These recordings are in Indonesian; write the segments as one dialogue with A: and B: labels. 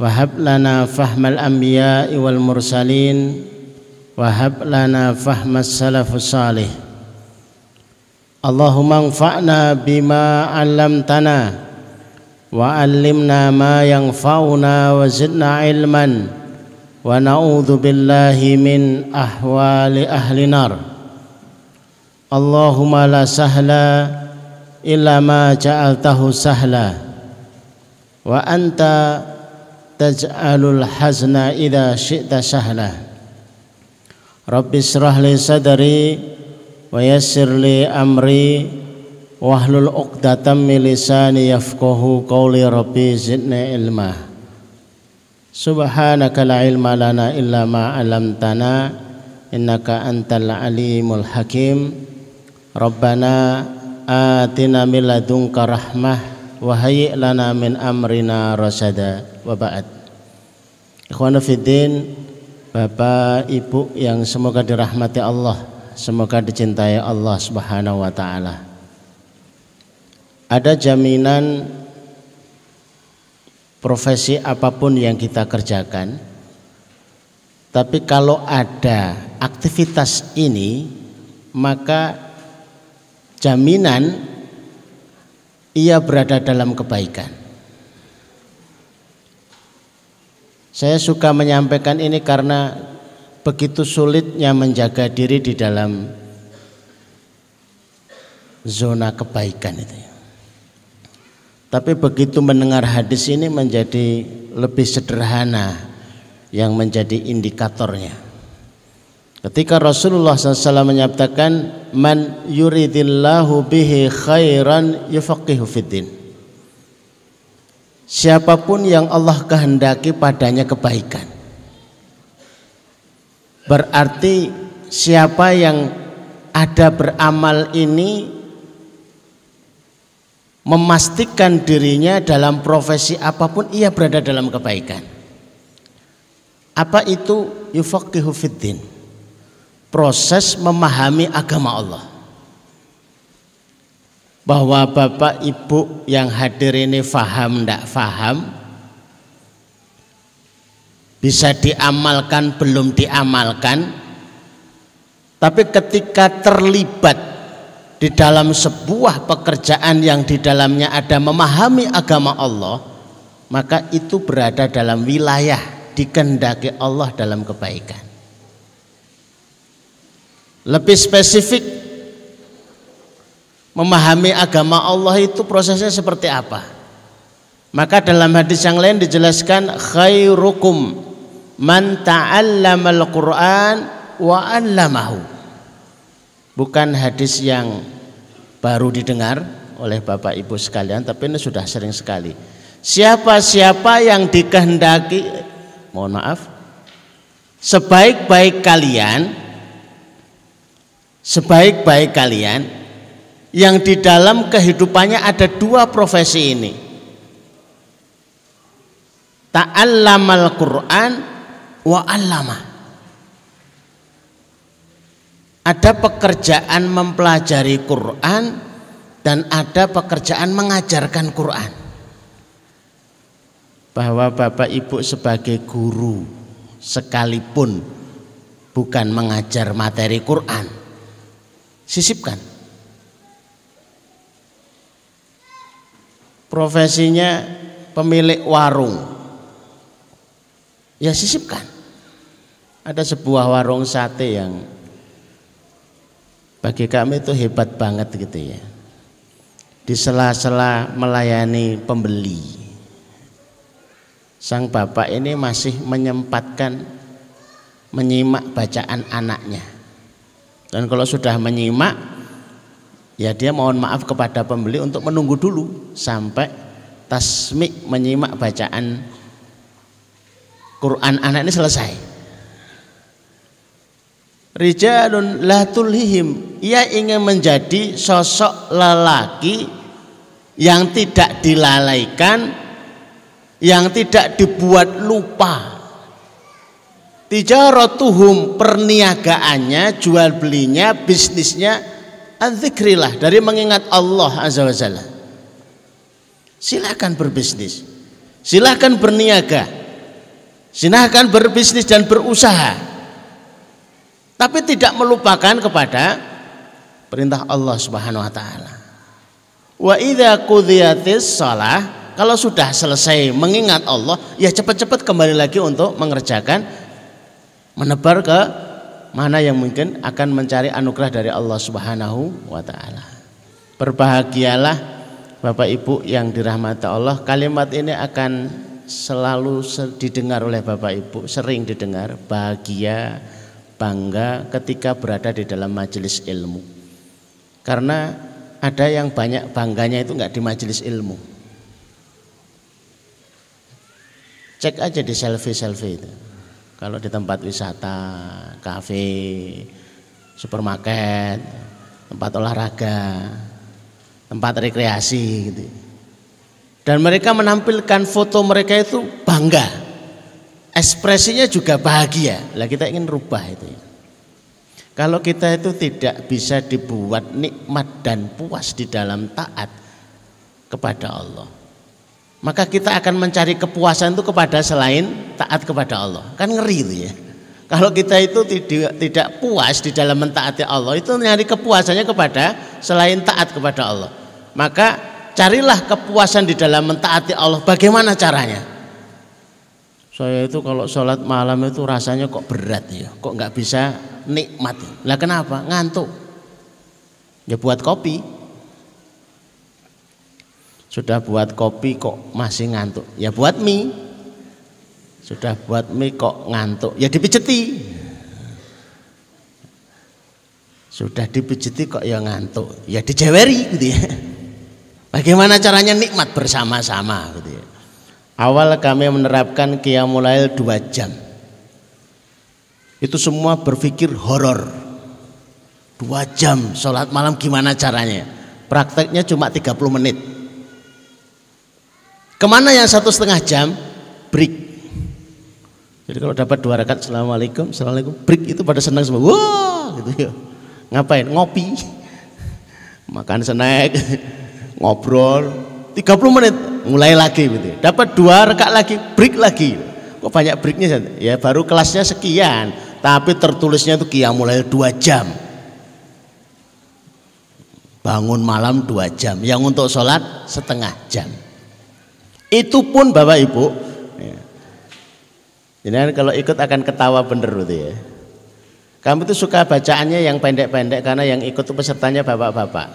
A: Wahab lana fahmal wal mursalin. Wahab lana Allahumma anfa'na bima 'allamtana wa 'allimna ma yanfa'una wa zidna 'ilman. Wa na'udzu billahi min ahwali ahli Allahumma la sahla illa ma sahla. Wa anta taj'alul hazna idza syi'ta sahla. Rabbi israh li sadri wa yassir li amri wahlul 'uqdatam min lisani yafqahu qawli rabbi zidni ilma. Subhanaka la ilma lana illa ma 'allamtana innaka antal alimul hakim. Rabbana atina min ladunka rahmah وهيئ لنا من أمرنا رشدا وبعد Ikhwan Fiddin Bapak Ibu yang semoga dirahmati Allah Semoga dicintai Allah subhanahu wa ta'ala Ada jaminan profesi apapun yang kita kerjakan Tapi kalau ada aktivitas ini Maka jaminan ia berada dalam kebaikan Saya suka menyampaikan ini karena begitu sulitnya menjaga diri di dalam zona kebaikan itu. Tapi begitu mendengar hadis ini menjadi lebih sederhana yang menjadi indikatornya. Ketika Rasulullah SAW menyatakan man yuridillahu bihi khairan yufaqihu fiddin siapa pun yang Allah kehendaki padanya kebaikan. Berarti siapa yang ada beramal ini memastikan dirinya dalam profesi apa pun ia berada dalam kebaikan. Apa itu yufaqihu fiddin? Proses memahami agama Allah. Bahwa bapak ibu yang hadir ini faham tidak faham bisa diamalkan belum diamalkan. Tapi ketika terlibat di dalam sebuah pekerjaan yang di dalamnya ada memahami agama Allah maka itu berada dalam wilayah dikendaki Allah dalam kebaikan lebih spesifik memahami agama Allah itu prosesnya seperti apa. Maka dalam hadis yang lain dijelaskan khairukum man ta'allamal Qur'an wa 'allamahu. Bukan hadis yang baru didengar oleh Bapak Ibu sekalian tapi ini sudah sering sekali. Siapa-siapa yang dikehendaki mohon maaf sebaik-baik kalian sebaik-baik kalian yang di dalam kehidupannya ada dua profesi ini. Ta'allamal Qur'an wa 'allama. Ada pekerjaan mempelajari Quran dan ada pekerjaan mengajarkan Quran. Bahwa Bapak Ibu sebagai guru sekalipun bukan mengajar materi Quran, sisipkan profesinya pemilik warung Ya sisipkan. Ada sebuah warung sate yang bagi kami itu hebat banget gitu ya. Di sela-sela melayani pembeli. Sang bapak ini masih menyempatkan menyimak bacaan anaknya. Dan kalau sudah menyimak, ya dia mohon maaf kepada pembeli untuk menunggu dulu sampai tasmik menyimak bacaan Quran anak ini selesai. Rijalun la tulhihim ia ingin menjadi sosok lelaki yang tidak dilalaikan yang tidak dibuat lupa tijaratuhum perniagaannya jual belinya bisnisnya adzikrillah dari mengingat Allah azza wajalla silakan berbisnis. Silakan berniaga. Silakan berbisnis dan berusaha. Tapi tidak melupakan kepada perintah Allah Subhanahu wa taala. Wa idza shalah kalau sudah selesai mengingat Allah, ya cepat-cepat kembali lagi untuk mengerjakan menebar ke mana yang mungkin akan mencari anugerah dari Allah Subhanahu wa taala. Berbahagialah Bapak Ibu yang dirahmati Allah. Kalimat ini akan selalu didengar oleh Bapak Ibu, sering didengar. Bahagia bangga ketika berada di dalam majelis ilmu. Karena ada yang banyak bangganya itu nggak di majelis ilmu. Cek aja di selfie-selfie itu. Kalau di tempat wisata, kafe, supermarket, tempat olahraga, tempat rekreasi gitu. Dan mereka menampilkan foto mereka itu bangga ekspresinya juga bahagia. Lah kita ingin rubah itu. Kalau kita itu tidak bisa dibuat nikmat dan puas di dalam taat kepada Allah, maka kita akan mencari kepuasan itu kepada selain taat kepada Allah. Kan ngeri itu ya. Kalau kita itu tidak tidak puas di dalam mentaati Allah, itu nyari kepuasannya kepada selain taat kepada Allah. Maka carilah kepuasan di dalam mentaati Allah. Bagaimana caranya? Saya itu kalau sholat malam itu rasanya kok berat ya, kok nggak bisa nikmat. Lah kenapa? Ngantuk. Ya buat kopi. Sudah buat kopi kok masih ngantuk. Ya buat mie. Sudah buat mie kok ngantuk. Ya dipijeti. Sudah dipijeti kok ya ngantuk. Ya dijeweri gitu ya. Bagaimana caranya nikmat bersama-sama gitu ya. Awal kami menerapkan Qiyamulail dua jam. Itu semua berpikir horor. Dua jam sholat malam gimana caranya? Prakteknya cuma 30 menit. Ke mana yang satu setengah jam? Break. Jadi kalau dapat dua rakaat, assalamualaikum, assalamualaikum, break itu pada senang semua. Wah, gitu ya. Ngapain? Ngopi, makan snack, ngobrol, 30 menit mulai lagi gitu. Dapat dua rekat lagi, break lagi. Kok banyak breaknya? Ya baru kelasnya sekian, tapi tertulisnya itu kia mulai dua jam. Bangun malam dua jam, yang untuk sholat setengah jam. Itu pun Bapak Ibu, ya. Jadi kalau ikut akan ketawa bener gitu ya. Kamu tuh suka bacaannya yang pendek-pendek karena yang ikut itu pesertanya bapak-bapak.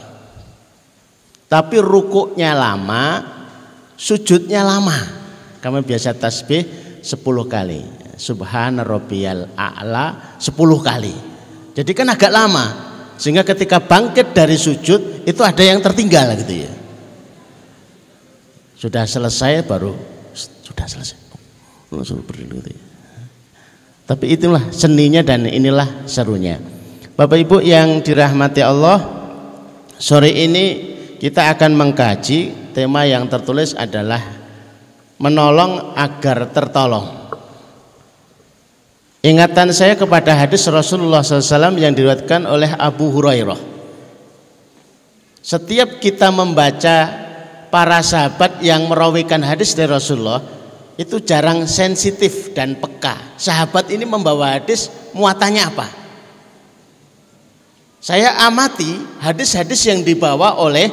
A: Tapi rukuknya lama, sujudnya lama. Kami biasa tasbih 10 kali. Subhana rabbiyal a'la 10 kali. Jadi kan agak lama. Sehingga ketika bangkit dari sujud itu ada yang tertinggal gitu ya. Sudah selesai baru sudah selesai. Langsung berdiri. Tapi itulah seninya dan inilah serunya. Bapak Ibu yang dirahmati Allah, sore ini kita akan mengkaji tema yang tertulis adalah menolong agar tertolong. Ingatan saya kepada hadis Rasulullah SAW yang diriwayatkan oleh Abu Hurairah. Setiap kita membaca para sahabat yang merawikan hadis dari Rasulullah itu jarang sensitif dan peka. Sahabat ini membawa hadis muatannya apa? Saya amati hadis-hadis yang dibawa oleh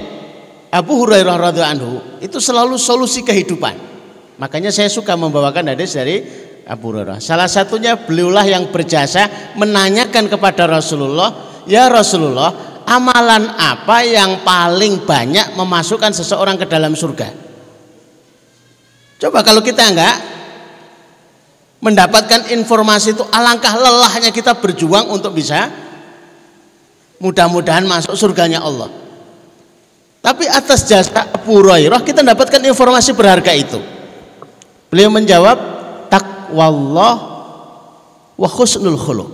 A: Abu Hurairah radhiyallahu anhu itu selalu solusi kehidupan. Makanya saya suka membawakan hadis dari Abu Hurairah. Salah satunya beliaulah yang berjasa menanyakan kepada Rasulullah, "Ya Rasulullah, amalan apa yang paling banyak memasukkan seseorang ke dalam surga?" Coba kalau kita enggak mendapatkan informasi itu alangkah lelahnya kita berjuang untuk bisa mudah-mudahan masuk surganya Allah. Tapi atas jasa Abu Hurairah kita mendapatkan informasi berharga itu. Beliau menjawab takwallah wa khusnul khuluq.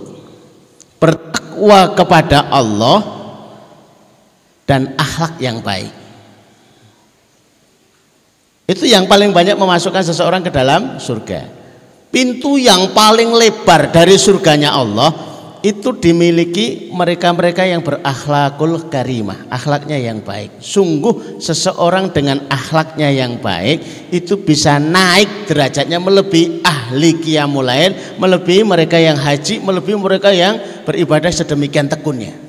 A: Bertakwa kepada Allah dan akhlak yang baik. Itu yang paling banyak memasukkan seseorang ke dalam surga. Pintu yang paling lebar dari surganya Allah itu dimiliki mereka-mereka yang berakhlakul karimah, akhlaknya yang baik. Sungguh seseorang dengan akhlaknya yang baik itu bisa naik derajatnya melebihi ahli qiyamul melebihi mereka yang haji, melebihi mereka yang beribadah sedemikian tekunnya.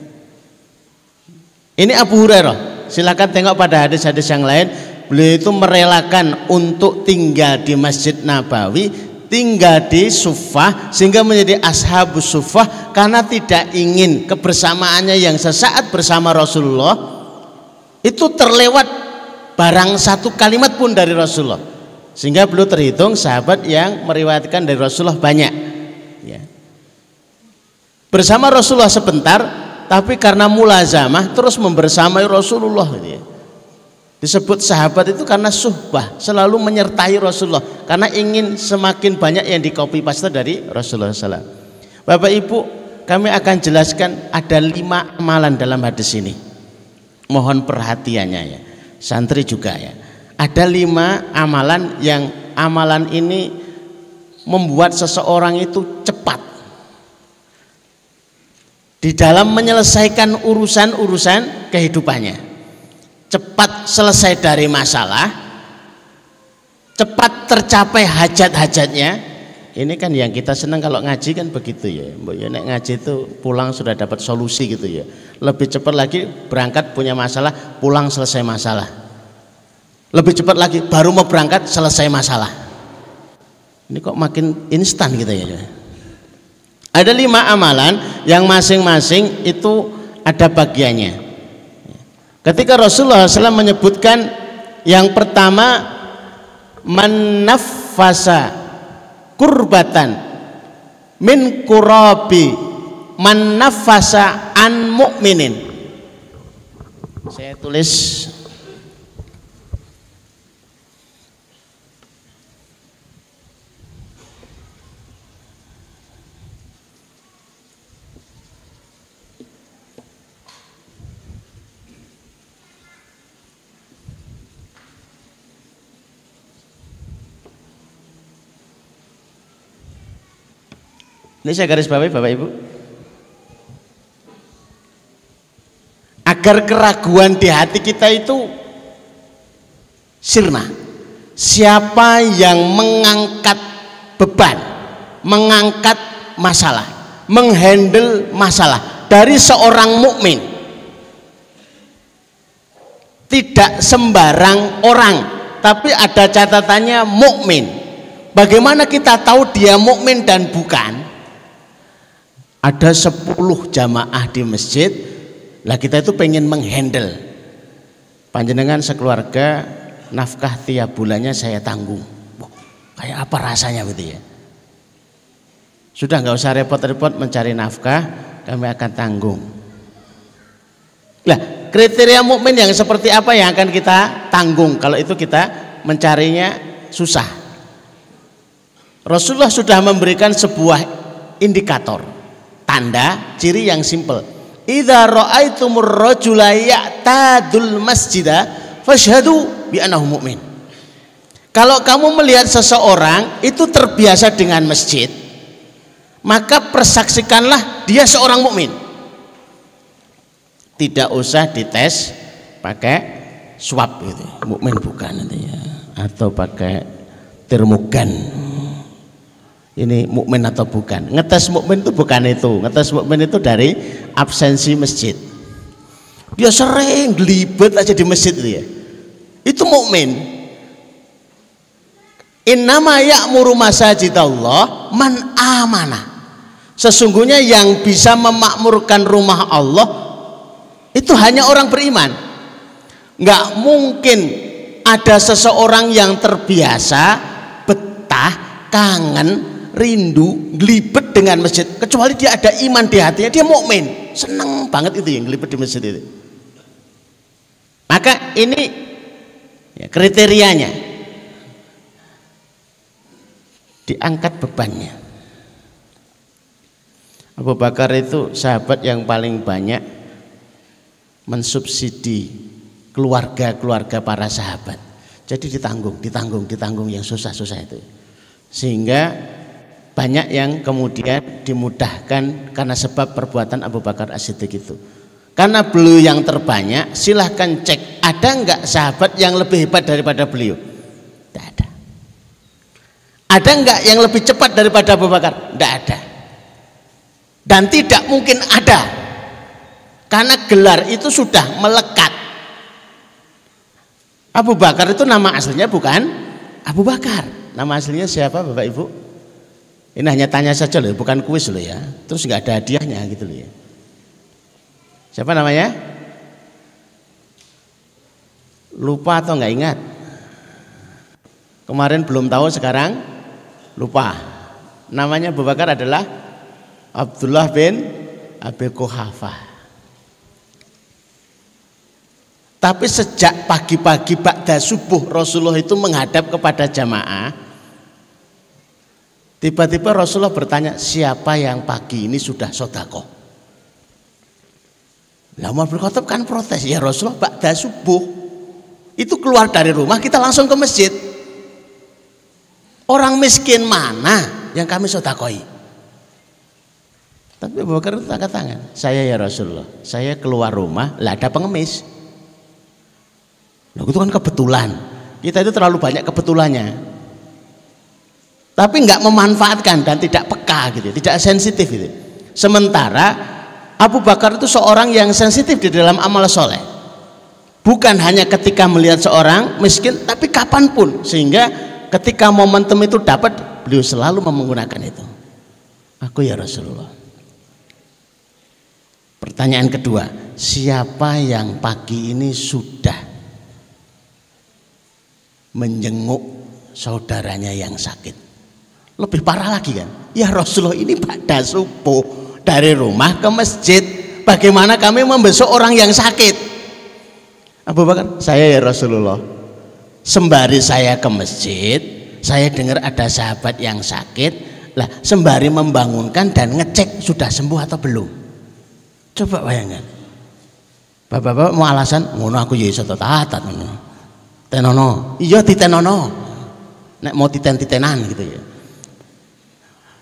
A: Ini Abu Hurairah. Silakan tengok pada hadis-hadis yang lain. Beliau itu merelakan untuk tinggal di Masjid Nabawi tinggal di sufah sehingga menjadi ashabus sufah karena tidak ingin kebersamaannya yang sesaat bersama Rasulullah itu terlewat barang satu kalimat pun dari Rasulullah sehingga beliau terhitung sahabat yang meriwayatkan dari Rasulullah banyak ya. bersama Rasulullah sebentar tapi karena mulazamah terus membersamai Rasulullah gitu ya. Disebut sahabat itu karena suhbah, selalu menyertai Rasulullah karena ingin semakin banyak yang di copy paste dari Rasulullah SAW. Bapak Ibu, kami akan jelaskan ada lima amalan dalam hadis ini. Mohon perhatiannya ya. Santri juga ya. Ada lima amalan yang amalan ini membuat seseorang itu cepat di dalam menyelesaikan urusan-urusan kehidupannya cepat selesai dari masalah, cepat tercapai hajat-hajatnya. Ini kan yang kita senang kalau ngaji kan begitu ya. Mbak ya ngaji itu pulang sudah dapat solusi gitu ya. Lebih cepat lagi berangkat punya masalah, pulang selesai masalah. Lebih cepat lagi baru mau berangkat selesai masalah. Ini kok makin instan gitu ya. Ada lima amalan yang masing-masing itu ada bagiannya. Ketika Rasulullah SAW menyebutkan yang pertama manafasa kurbatan min kurabi manafasa an mu'minin saya tulis Ini saya garis bawahi Bapak Ibu. Agar keraguan di hati kita itu sirna. Siapa yang mengangkat beban, mengangkat masalah, menghandle masalah dari seorang mukmin tidak sembarang orang, tapi ada catatannya mukmin. Bagaimana kita tahu dia mukmin dan bukan? Ada 10 jamaah di masjid. Lah kita itu pengen menghandle. Panjenengan sekeluarga nafkah tiap bulannya saya tanggung. Wah, kayak apa rasanya gitu ya? Sudah nggak usah repot-repot mencari nafkah kami akan tanggung. Lah kriteria mukmin yang seperti apa yang akan kita tanggung? Kalau itu kita mencarinya susah. Rasulullah sudah memberikan sebuah indikator tanda ciri yang simple. Idza raaitumur rajula ya'tadul masjida fashhadu bi annahu mu'min. Kalau kamu melihat seseorang itu terbiasa dengan masjid maka persaksikanlah dia seorang mukmin. Tidak usah dites pakai swab gitu. Mukmin bukan nanti ya. Atau pakai termogan ini mukmin atau bukan. Ngetes mukmin itu bukan itu. Ngetes mukmin itu dari absensi masjid. Dia sering gelibet aja di masjid itu ya. Itu mukmin. Innama ya'muru masajidallah man amana. Sesungguhnya yang bisa memakmurkan rumah Allah itu hanya orang beriman. Nggak mungkin ada seseorang yang terbiasa betah, kangen, rindu, gelibet dengan masjid. Kecuali dia ada iman di hatinya, dia mukmin, seneng banget itu yang gelibet di masjid itu. Maka ini ya, kriterianya diangkat bebannya. Abu Bakar itu sahabat yang paling banyak mensubsidi keluarga-keluarga para sahabat. Jadi ditanggung, ditanggung, ditanggung yang susah-susah itu. Sehingga banyak yang kemudian dimudahkan karena sebab perbuatan Abu Bakar As-Siddiq itu. Karena beliau yang terbanyak, silahkan cek ada enggak sahabat yang lebih hebat daripada beliau? Tidak ada. Ada enggak yang lebih cepat daripada Abu Bakar? Tidak ada dan tidak mungkin ada karena gelar itu sudah melekat Abu Bakar itu nama aslinya bukan Abu Bakar nama aslinya siapa Bapak Ibu ini hanya tanya saja loh bukan kuis loh ya. Terus nggak ada hadiahnya gitu loh ya. Siapa namanya? Lupa atau nggak ingat? Kemarin belum tahu sekarang lupa. Namanya Abu Bakar adalah Abdullah bin Abi Kuhafah. Tapi sejak pagi-pagi Ba'da subuh Rasulullah itu menghadap kepada jamaah Tiba-tiba Rasulullah bertanya siapa yang pagi ini sudah sodako Nah Umar kan protes Ya Rasulullah Ba'da subuh Itu keluar dari rumah kita langsung ke masjid Orang miskin mana yang kami sodakoi tapi Abu Bakar itu angkat tangan. Saya ya Rasulullah, saya keluar rumah, lah ada pengemis. Nah, itu kan kebetulan. Kita itu terlalu banyak kebetulannya. Tapi nggak memanfaatkan dan tidak peka gitu, tidak sensitif gitu. Sementara Abu Bakar itu seorang yang sensitif di dalam amal soleh. Bukan hanya ketika melihat seorang miskin, tapi kapan pun. Sehingga ketika momentum itu dapat, beliau selalu menggunakan itu. Aku ya Rasulullah. Pertanyaan kedua, siapa yang pagi ini sudah menjenguk saudaranya yang sakit? Lebih parah lagi kan? Ya Rasulullah ini pada subuh dari rumah ke masjid. Bagaimana kami membesuk orang yang sakit? Abu Bakar, saya ya Rasulullah. Sembari saya ke masjid, saya dengar ada sahabat yang sakit. Lah, sembari membangunkan dan ngecek sudah sembuh atau belum. Coba bayangkan. Bapak-bapak mau alasan ngono aku ya iso tatat. Tenono. Iya ditenono. Nek mau titen-titenan gitu ya.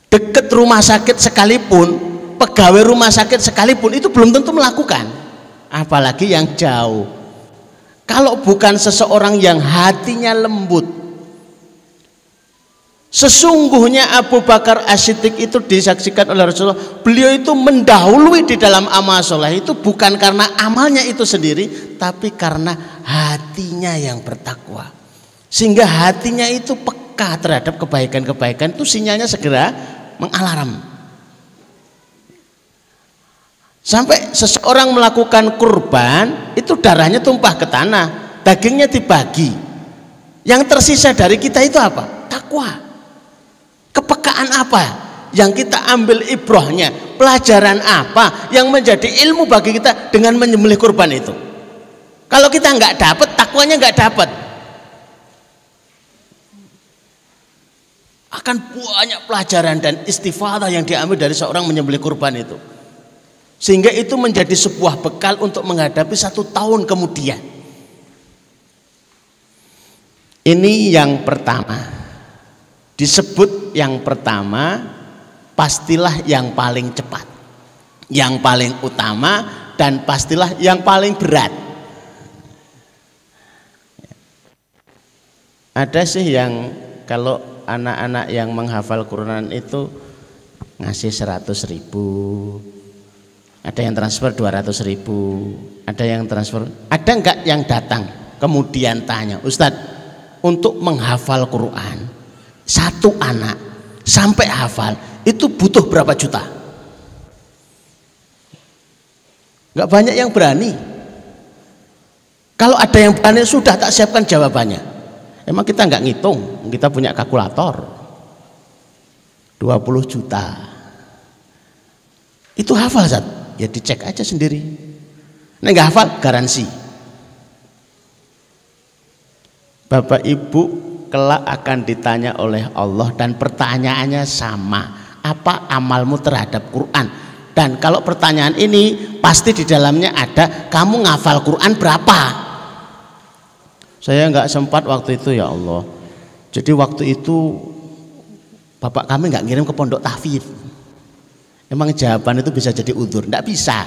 A: Deket rumah sakit sekalipun, pegawai rumah sakit sekalipun itu belum tentu melakukan. Apalagi yang jauh. Kalau bukan seseorang yang hatinya lembut, Sesungguhnya Abu Bakar As-Siddiq itu disaksikan oleh Rasulullah Beliau itu mendahului di dalam amal soleh itu bukan karena amalnya itu sendiri Tapi karena hatinya yang bertakwa Sehingga hatinya itu peka terhadap kebaikan-kebaikan Itu sinyalnya segera mengalarm Sampai seseorang melakukan kurban Itu darahnya tumpah ke tanah Dagingnya dibagi Yang tersisa dari kita itu apa? Takwa Kepekaan apa yang kita ambil ibrohnya? Pelajaran apa yang menjadi ilmu bagi kita dengan menyembelih kurban itu? Kalau kita nggak dapat, takwanya nggak dapat. Akan banyak pelajaran dan istifadah yang diambil dari seorang menyembelih kurban itu. Sehingga itu menjadi sebuah bekal untuk menghadapi satu tahun kemudian. Ini yang pertama. Disebut yang pertama pastilah yang paling cepat, yang paling utama dan pastilah yang paling berat. Ada sih yang kalau anak-anak yang menghafal Quran itu ngasih 100 ribu, ada yang transfer 200 ribu, ada yang transfer, ada enggak yang datang kemudian tanya, Ustadz untuk menghafal Quran satu anak sampai hafal itu butuh berapa juta? Gak banyak yang berani. Kalau ada yang berani sudah tak siapkan jawabannya. Emang kita nggak ngitung, kita punya kalkulator. 20 juta. Itu hafal Zat. Ya dicek aja sendiri. Nah nggak hafal garansi. Bapak Ibu kelak akan ditanya oleh Allah dan pertanyaannya sama. Apa amalmu terhadap Quran? Dan kalau pertanyaan ini pasti di dalamnya ada kamu ngafal Quran berapa? Saya nggak sempat waktu itu ya Allah. Jadi waktu itu bapak kami nggak ngirim ke pondok tahfidz. Emang jawaban itu bisa jadi udur? Nggak bisa.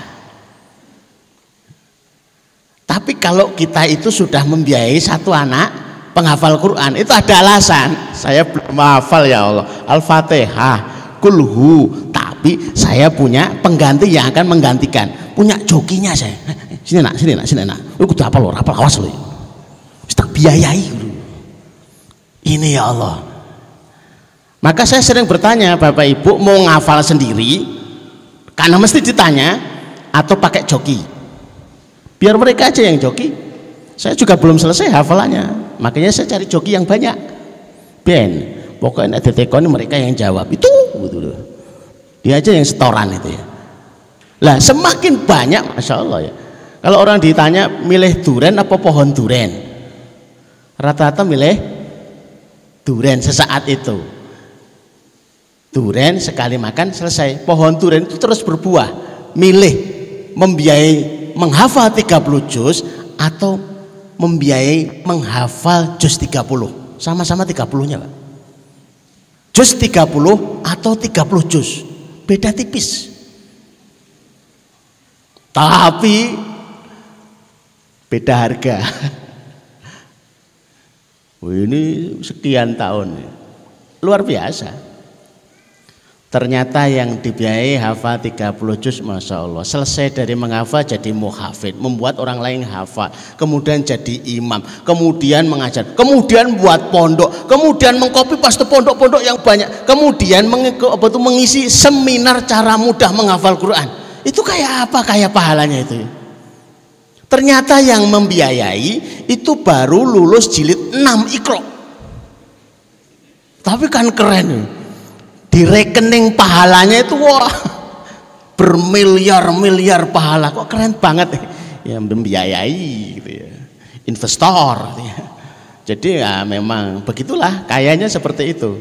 A: Tapi kalau kita itu sudah membiayai satu anak penghafal Quran, itu ada alasan. Saya belum hafal ya Allah. Al-Fatihah, kulhu. Tapi saya punya pengganti yang akan menggantikan. Punya jokinya saya. Sini nak, sini nak, sini nak. Lu kudu apa lo? Apa awas lo tak biayai ini ya Allah. Maka saya sering bertanya Bapak Ibu mau ngafal sendiri? Karena mesti ditanya atau pakai joki? Biar mereka aja yang joki. Saya juga belum selesai hafalannya. Makanya saya cari joki yang banyak. Ben pokoknya ada tekon mereka yang jawab itu gitu loh. Dia aja yang setoran itu ya. Lah semakin banyak Masya Allah ya. Kalau orang ditanya milih duren apa pohon duren rata-rata milih duren sesaat itu. Duren sekali makan selesai. Pohon duren itu terus berbuah. Milih membiayai menghafal 30 juz atau membiayai menghafal juz 30 sama-sama 30 nya Pak. Juz 30 atau 30 juz. Beda tipis. Tapi beda harga ini sekian tahun. Luar biasa. Ternyata yang dibiayai hafal 30 juz Masya Allah Selesai dari menghafal jadi muhafid Membuat orang lain hafal Kemudian jadi imam Kemudian mengajar Kemudian buat pondok Kemudian mengkopi pas pondok-pondok yang banyak Kemudian mengisi seminar cara mudah menghafal Quran Itu kayak apa kayak pahalanya itu Ternyata yang membiayai itu baru lulus jilid 6 ikro. Tapi kan keren. Di rekening pahalanya itu wah bermiliar-miliar pahala. Kok keren banget yang membiayai gitu ya. Investor gitu ya. Jadi ya memang begitulah kayaknya seperti itu.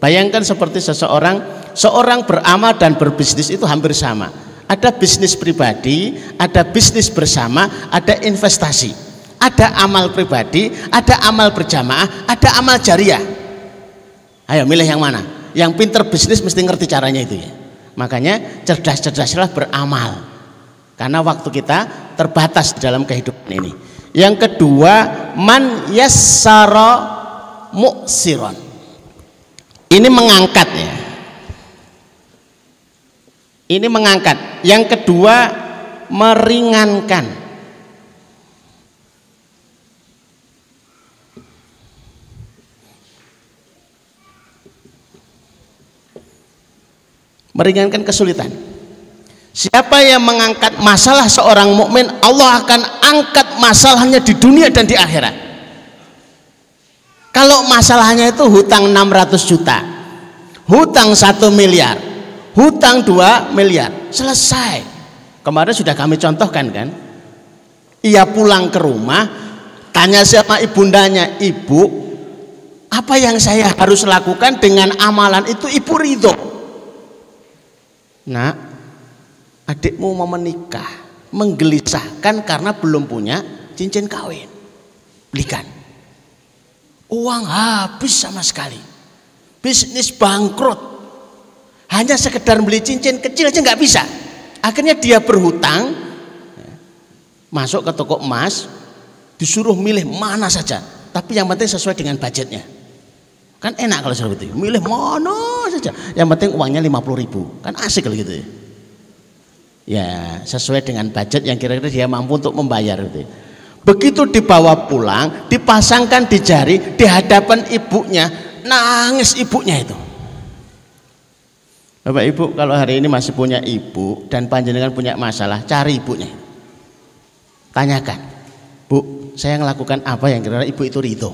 A: Bayangkan seperti seseorang seorang beramal dan berbisnis itu hampir sama ada bisnis pribadi, ada bisnis bersama, ada investasi, ada amal pribadi, ada amal berjamaah, ada amal jariah. Ayo milih yang mana? Yang pinter bisnis mesti ngerti caranya itu ya. Makanya cerdas-cerdaslah beramal. Karena waktu kita terbatas dalam kehidupan ini. Yang kedua, man yassara muksiron. Ini mengangkat ya ini mengangkat. Yang kedua meringankan. Meringankan kesulitan. Siapa yang mengangkat masalah seorang mukmin, Allah akan angkat masalahnya di dunia dan di akhirat. Kalau masalahnya itu hutang 600 juta, hutang 1 miliar, hutang 2 miliar. Selesai. Kemarin sudah kami contohkan kan? Ia pulang ke rumah tanya siapa ibundanya ibu apa yang saya harus lakukan dengan amalan itu ibu ridho? Nak adikmu mau menikah menggelisahkan karena belum punya cincin kawin. Belikan. Uang habis sama sekali. Bisnis bangkrut hanya sekedar beli cincin kecil aja nggak bisa. Akhirnya dia berhutang, masuk ke toko emas, disuruh milih mana saja. Tapi yang penting sesuai dengan budgetnya. Kan enak kalau seperti itu. Milih mana saja. Yang penting uangnya 50 ribu. Kan asik kalau gitu ya. Sesuai dengan budget yang kira-kira dia mampu untuk membayar gitu. Begitu dibawa pulang, dipasangkan di jari di hadapan ibunya, nangis ibunya itu. Bapak Ibu kalau hari ini masih punya ibu dan panjenengan punya masalah, cari ibunya. Tanyakan, Bu, saya melakukan apa yang kira-kira ibu itu ridho.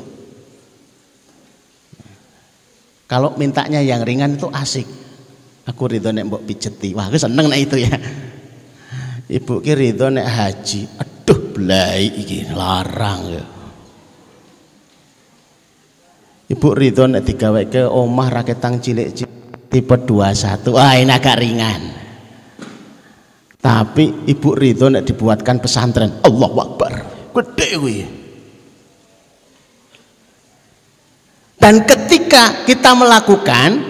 A: Kalau mintanya yang ringan itu asik. Aku ridho nek mbok pijeti. Wah, aku seneng nek itu ya. Ibu ki ridho nek haji. Aduh, belai iki larang ya. Ibu ridho nek digaweke omah raketang cilik-cilik tipe 21 wah ini agak ringan. Tapi ibu Ridho nek dibuatkan pesantren Allah Akbar. Gede kuwi. Dan ketika kita melakukan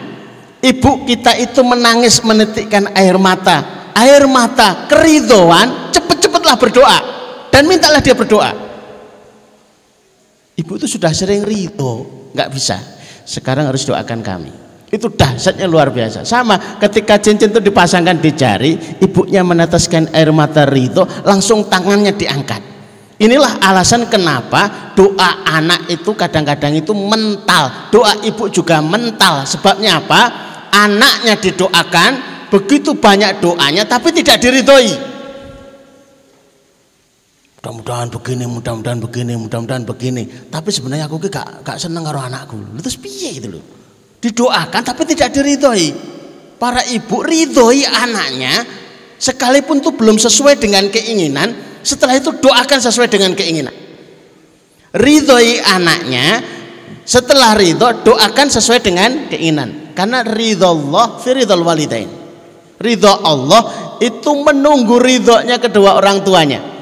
A: ibu kita itu menangis menitikkan air mata. Air mata keridoan cepet-cepetlah berdoa. Dan mintalah dia berdoa. Ibu itu sudah sering ridho. Nggak bisa. Sekarang harus doakan kami itu dahsyatnya luar biasa. Sama ketika cincin itu dipasangkan di jari, ibunya meneteskan air mata ridho, langsung tangannya diangkat. Inilah alasan kenapa doa anak itu kadang-kadang itu mental. Doa ibu juga mental. Sebabnya apa? Anaknya didoakan, begitu banyak doanya tapi tidak diridhoi. Mudah-mudahan begini, mudah-mudahan begini, mudah-mudahan begini. Tapi sebenarnya aku gak, gak seneng karo anakku. Terus piye itu loh didoakan tapi tidak diridhoi. Para ibu ridhoi anaknya sekalipun itu belum sesuai dengan keinginan setelah itu doakan sesuai dengan keinginan. Ridhoi anaknya setelah ridho doakan sesuai dengan keinginan. Karena ridho Allah fi ridho walidain. Ridho Allah itu menunggu ridhonya kedua orang tuanya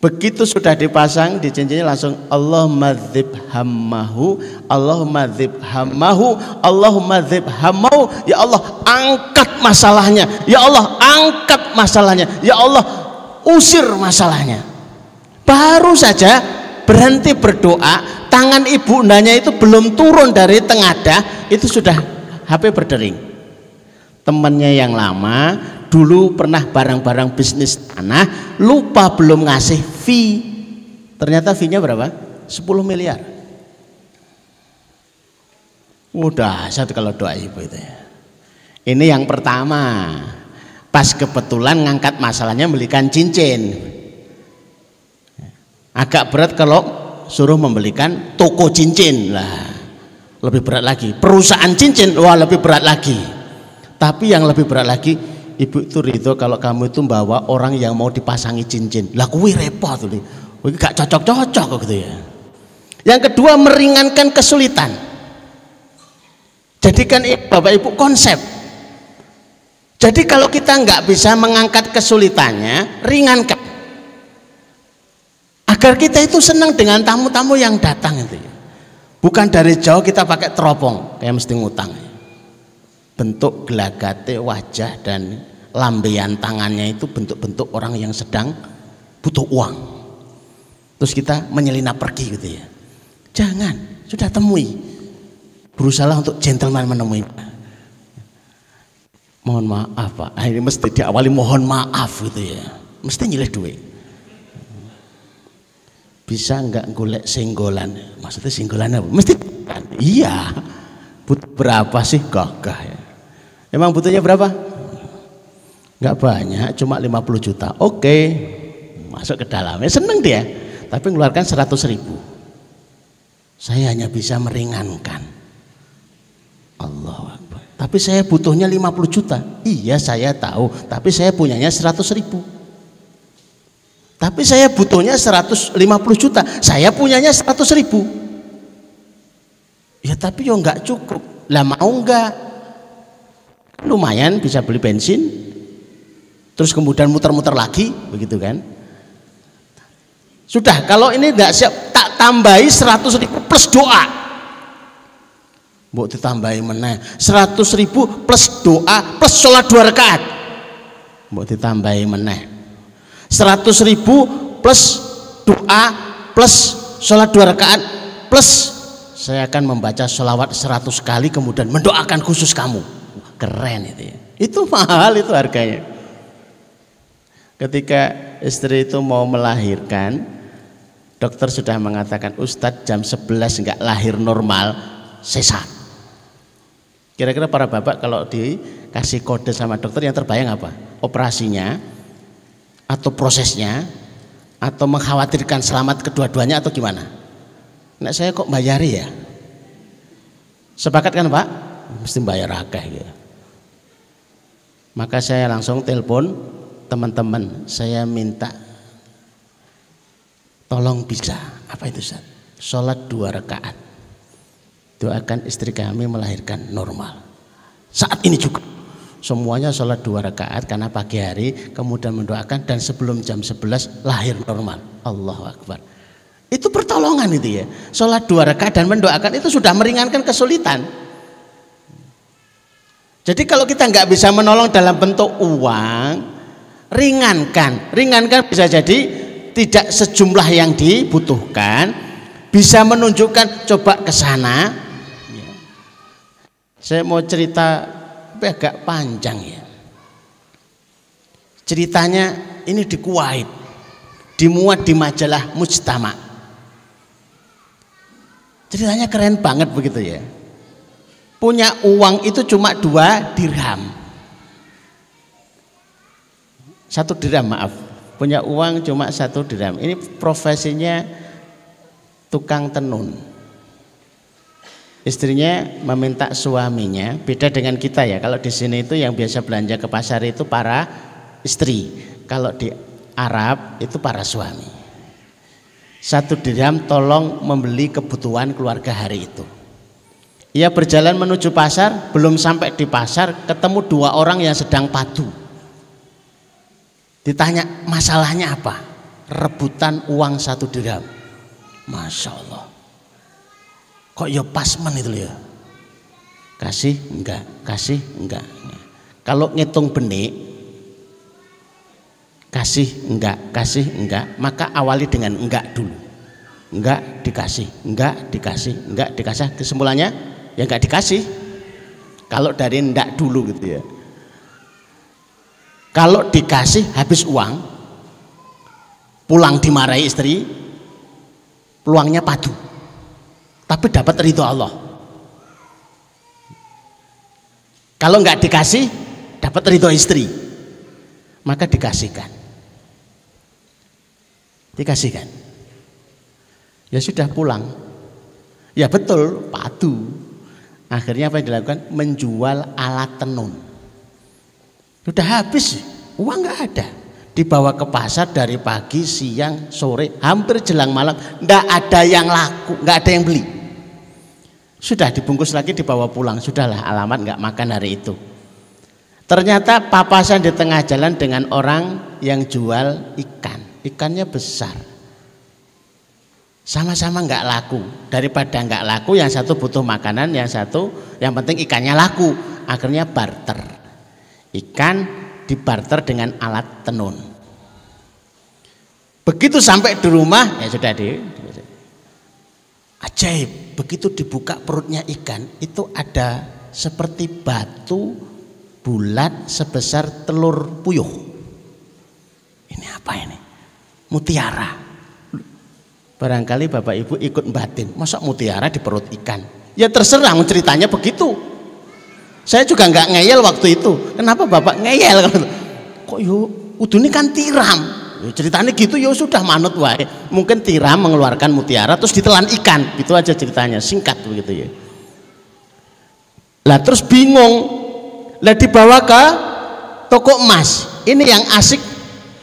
A: Begitu sudah dipasang di cincinnya langsung Allah madzib hammahu, Allah madzib hammahu, Allah madzib hammahu. Ya Allah angkat masalahnya. Ya Allah angkat masalahnya. Ya Allah usir masalahnya. Baru saja berhenti berdoa, tangan ibu undanya itu belum turun dari tengadah, itu sudah HP berdering. Temannya yang lama dulu pernah barang-barang bisnis tanah lupa belum ngasih fee. Ternyata fee-nya berapa? 10 miliar. Udah satu kalau doa ibu itu ya. Ini yang pertama. Pas kebetulan ngangkat masalahnya belikan cincin. Agak berat kalau suruh membelikan toko cincin lah. Lebih berat lagi. Perusahaan cincin wah lebih berat lagi. Tapi yang lebih berat lagi ibu itu ridho kalau kamu itu bawa orang yang mau dipasangi cincin. Lah kuwi repot tuh gak cocok-cocok gitu ya. Yang kedua meringankan kesulitan. Jadikan bapak ibu konsep. Jadi kalau kita nggak bisa mengangkat kesulitannya ringankan. Agar kita itu senang dengan tamu-tamu yang datang itu ya. bukan dari jauh kita pakai teropong kayak mesti ngutang bentuk gelagate wajah dan lambean tangannya itu bentuk-bentuk orang yang sedang butuh uang. Terus kita menyelinap pergi gitu ya. Jangan, sudah temui. Berusaha untuk gentleman menemui. Mohon maaf Pak, ini mesti diawali mohon maaf gitu ya. Mesti nyilih duit. Bisa nggak golek singgolan? Maksudnya singgolan apa? Mesti iya. Butuh berapa sih gagah ya? Emang butuhnya berapa? Nggak banyak cuma 50 juta. Oke. Masuk ke dalamnya. Seneng dia. Tapi mengeluarkan 100 ribu. Saya hanya bisa meringankan. Allah tapi saya butuhnya 50 juta. Iya saya tahu. Tapi saya punyanya 100 ribu. Tapi saya butuhnya 150 juta. Saya punyanya 100 ribu. Ya tapi yo nggak cukup. Lah mau nggak? Lumayan bisa beli bensin terus kemudian muter-muter lagi begitu kan? Sudah kalau ini tidak siap tak tambahi 100 ribu plus doa. Mau ditambahi mana 100 ribu plus doa plus sholat dua rakaat. Mau ditambahi mana 100 ribu plus doa plus sholat dua rakaat plus saya akan membaca sholawat 100 kali kemudian mendoakan khusus kamu. Keren itu ya. Itu mahal itu harganya Ketika istri itu mau melahirkan, dokter sudah mengatakan Ustadz jam 11 nggak lahir normal, sesat. Kira-kira para bapak kalau dikasih kode sama dokter yang terbayang apa? Operasinya atau prosesnya atau mengkhawatirkan selamat kedua-duanya atau gimana? Nah saya kok bayari ya? Sepakat kan Pak? Mesti bayar akeh gitu. Maka saya langsung telepon teman-teman, saya minta tolong bisa. Apa itu Ustaz? Sholat dua rakaat. Doakan istri kami melahirkan normal. Saat ini juga. Semuanya sholat dua rakaat karena pagi hari kemudian mendoakan dan sebelum jam 11 lahir normal. Allahu Akbar. Itu pertolongan itu ya. Sholat dua rakaat dan mendoakan itu sudah meringankan kesulitan. Jadi kalau kita nggak bisa menolong dalam bentuk uang ringankan ringankan bisa jadi tidak sejumlah yang dibutuhkan bisa menunjukkan coba ke sana saya mau cerita tapi agak panjang ya. Ceritanya ini di Kuwait, dimuat di majalah Mujtama. Ceritanya keren banget begitu ya. Punya uang itu cuma dua dirham. Satu dirham maaf. Punya uang cuma satu dirham. Ini profesinya tukang tenun. Istrinya meminta suaminya beda dengan kita ya. Kalau di sini itu yang biasa belanja ke pasar itu para istri. Kalau di Arab itu para suami. Satu dirham tolong membeli kebutuhan keluarga hari itu. Ia berjalan menuju pasar belum sampai di pasar ketemu dua orang yang sedang padu ditanya masalahnya apa? Rebutan uang satu dirham. Masya Allah kok ya pasmen itu ya? Kasih enggak kasih enggak. Kalau ngitung benik kasih enggak kasih enggak maka awali dengan enggak dulu. Enggak dikasih enggak dikasih enggak dikasih. Kesimpulannya ya enggak dikasih. Kalau dari enggak dulu gitu ya kalau dikasih habis uang pulang dimarahi istri peluangnya padu tapi dapat ridho Allah. Kalau nggak dikasih, dapat ridho istri, maka dikasihkan. Dikasihkan. Ya sudah pulang. Ya betul, padu. Akhirnya apa yang dilakukan? Menjual alat tenun. Sudah habis, uang nggak ada. Dibawa ke pasar dari pagi, siang, sore, hampir jelang malam, nggak ada yang laku, nggak ada yang beli. Sudah dibungkus lagi dibawa pulang. Sudahlah alamat nggak makan hari itu. Ternyata papasan di tengah jalan dengan orang yang jual ikan. Ikannya besar. Sama-sama nggak laku. Daripada nggak laku, yang satu butuh makanan, yang satu yang penting ikannya laku. Akhirnya barter. Ikan dibarter dengan alat tenun. Begitu sampai di rumah, ya sudah di, Ajaib, begitu dibuka perutnya ikan itu ada seperti batu bulat sebesar telur puyuh. Ini apa ini? Mutiara. Barangkali Bapak Ibu ikut batin, masa mutiara di perut ikan? Ya terserah ceritanya begitu. Saya juga nggak ngeyel waktu itu. Kenapa Bapak ngeyel? Kok udah ini kan tiram. Ya, ceritanya gitu ya sudah manut wae. Mungkin tiram mengeluarkan mutiara terus ditelan ikan. Gitu aja ceritanya, singkat begitu ya. Lah terus bingung. Lah dibawa ke toko emas. Ini yang asik.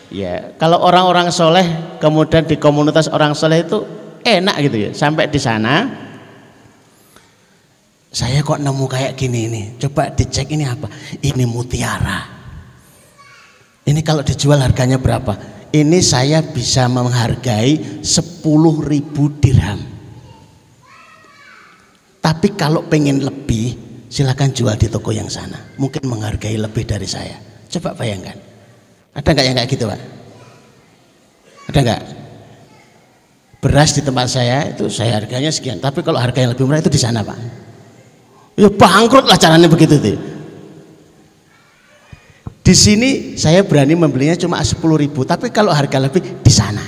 A: Ya, kalau orang-orang soleh kemudian di komunitas orang soleh itu enak gitu ya. Sampai di sana saya kok nemu kayak gini ini. Coba dicek ini apa? Ini mutiara. Ini kalau dijual harganya berapa? ini saya bisa menghargai 10 ribu dirham. Tapi kalau pengen lebih, silakan jual di toko yang sana. Mungkin menghargai lebih dari saya. Coba bayangkan. Ada nggak yang kayak gitu, Pak? Ada nggak? Beras di tempat saya itu saya harganya sekian. Tapi kalau harga yang lebih murah itu di sana, Pak. Ya bangkrut lah caranya begitu tuh. Di sini saya berani membelinya cuma 10 ribu, tapi kalau harga lebih di sana.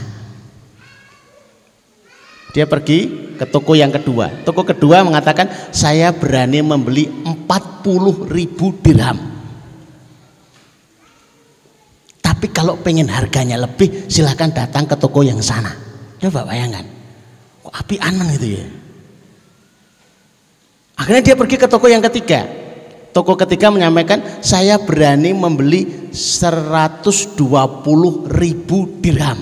A: Dia pergi ke toko yang kedua. Toko kedua mengatakan saya berani membeli 40 ribu dirham. Tapi kalau pengen harganya lebih silahkan datang ke toko yang sana. Coba bayangkan. Kok api aman gitu ya. Akhirnya dia pergi ke toko yang ketiga. Toko ketiga menyampaikan saya berani membeli 120 ribu dirham.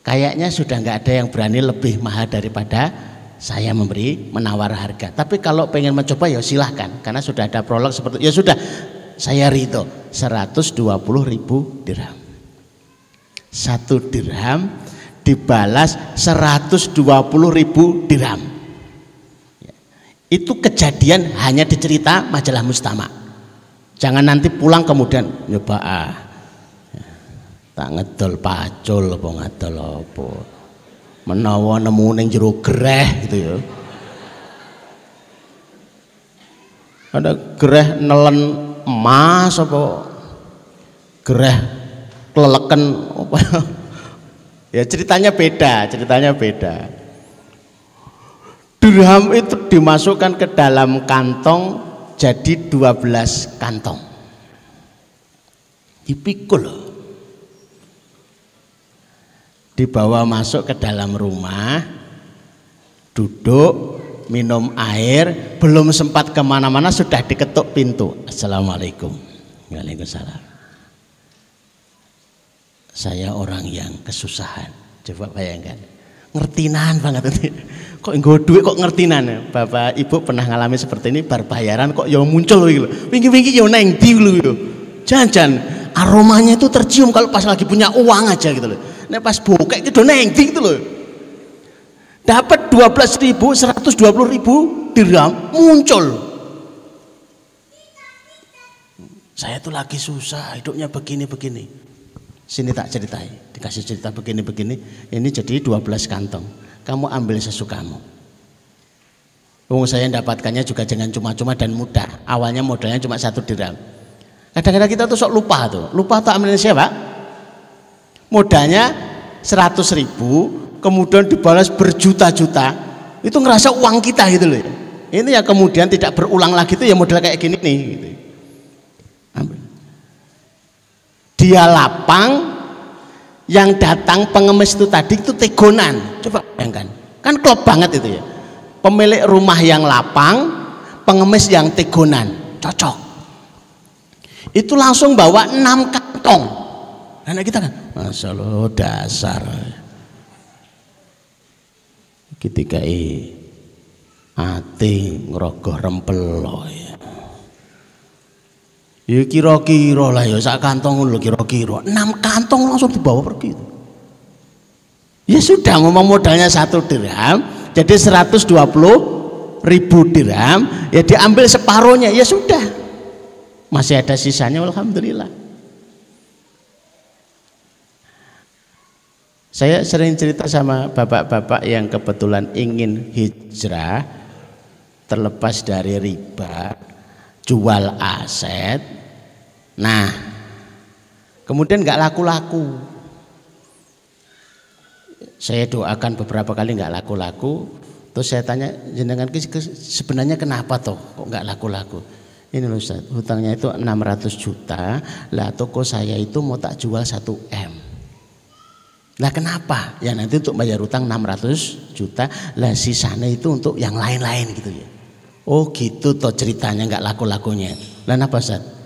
A: Kayaknya sudah nggak ada yang berani lebih mahal daripada saya memberi menawar harga. Tapi kalau pengen mencoba ya silahkan karena sudah ada prolog seperti ya sudah saya rito 120 ribu dirham satu dirham dibalas 120 ribu dirham itu kejadian hanya dicerita majalah mustama. Jangan nanti pulang kemudian nyoba ah tak ngedol pacul apa ngedol apa. Menawa nemu ning jero greh gitu ya. Ada greh nelen emas apa gereh keleleken apa. Ya ceritanya beda ceritanya beda dirham itu dimasukkan ke dalam kantong jadi 12 kantong dipikul dibawa masuk ke dalam rumah duduk minum air, belum sempat ke mana-mana sudah diketuk pintu. Assalamualaikum. Waalaikumsalam. Saya orang yang kesusahan. Coba bayangkan. Ngertinan banget. Kok enggak duit kok ngertinan. Bapak Ibu pernah ngalami seperti ini bar bayaran kok ya muncul gitu. Wingi-wingi ya neng di gitu. Jangan aromanya itu tercium kalau pas lagi punya uang aja gitu loh. Nek pas bokek itu neng di gitu loh dapat 12 ribu 120 ribu dirham muncul saya itu lagi susah hidupnya begini-begini sini tak ceritai. Dikasih cerita begini-begini. Ini jadi 12 kantong. Kamu ambil sesukamu. Wong saya dapatkannya juga jangan cuma-cuma dan mudah. Awalnya modalnya cuma satu dirham. Kadang-kadang kita tuh sok lupa tuh. Lupa tak ambil siapa? Modalnya 100 ribu kemudian dibalas berjuta-juta. Itu ngerasa uang kita gitu loh ini yang kemudian tidak berulang lagi itu ya model kayak gini nih gitu. Ambil. Dia lapang yang datang pengemis itu tadi itu tegonan. Coba bayangkan. Kan klop banget itu ya. Pemilik rumah yang lapang pengemis yang tegonan. Cocok. Itu langsung bawa enam kantong. Anak kita kan Masya Allah dasar. Ketika i ati ngrogoh rempelo ya ya kira-kira lah ya sak kantong lho kira-kira. Enam kantong langsung dibawa pergi. Ya sudah ngomong modalnya satu dirham jadi 120 ribu dirham ya diambil separuhnya ya sudah. Masih ada sisanya alhamdulillah. Saya sering cerita sama bapak-bapak yang kebetulan ingin hijrah terlepas dari riba, jual aset. Nah, kemudian nggak laku-laku. Saya doakan beberapa kali nggak laku-laku. Terus saya tanya jenengan sebenarnya kenapa toh kok nggak laku-laku? Ini loh Ustaz, hutangnya itu 600 juta, lah toko saya itu mau tak jual 1 M. Nah kenapa? Ya nanti untuk bayar utang 600 juta, lah sisanya itu untuk yang lain-lain gitu ya. Oh gitu toh ceritanya nggak laku-lakunya. Lah apa Ustaz?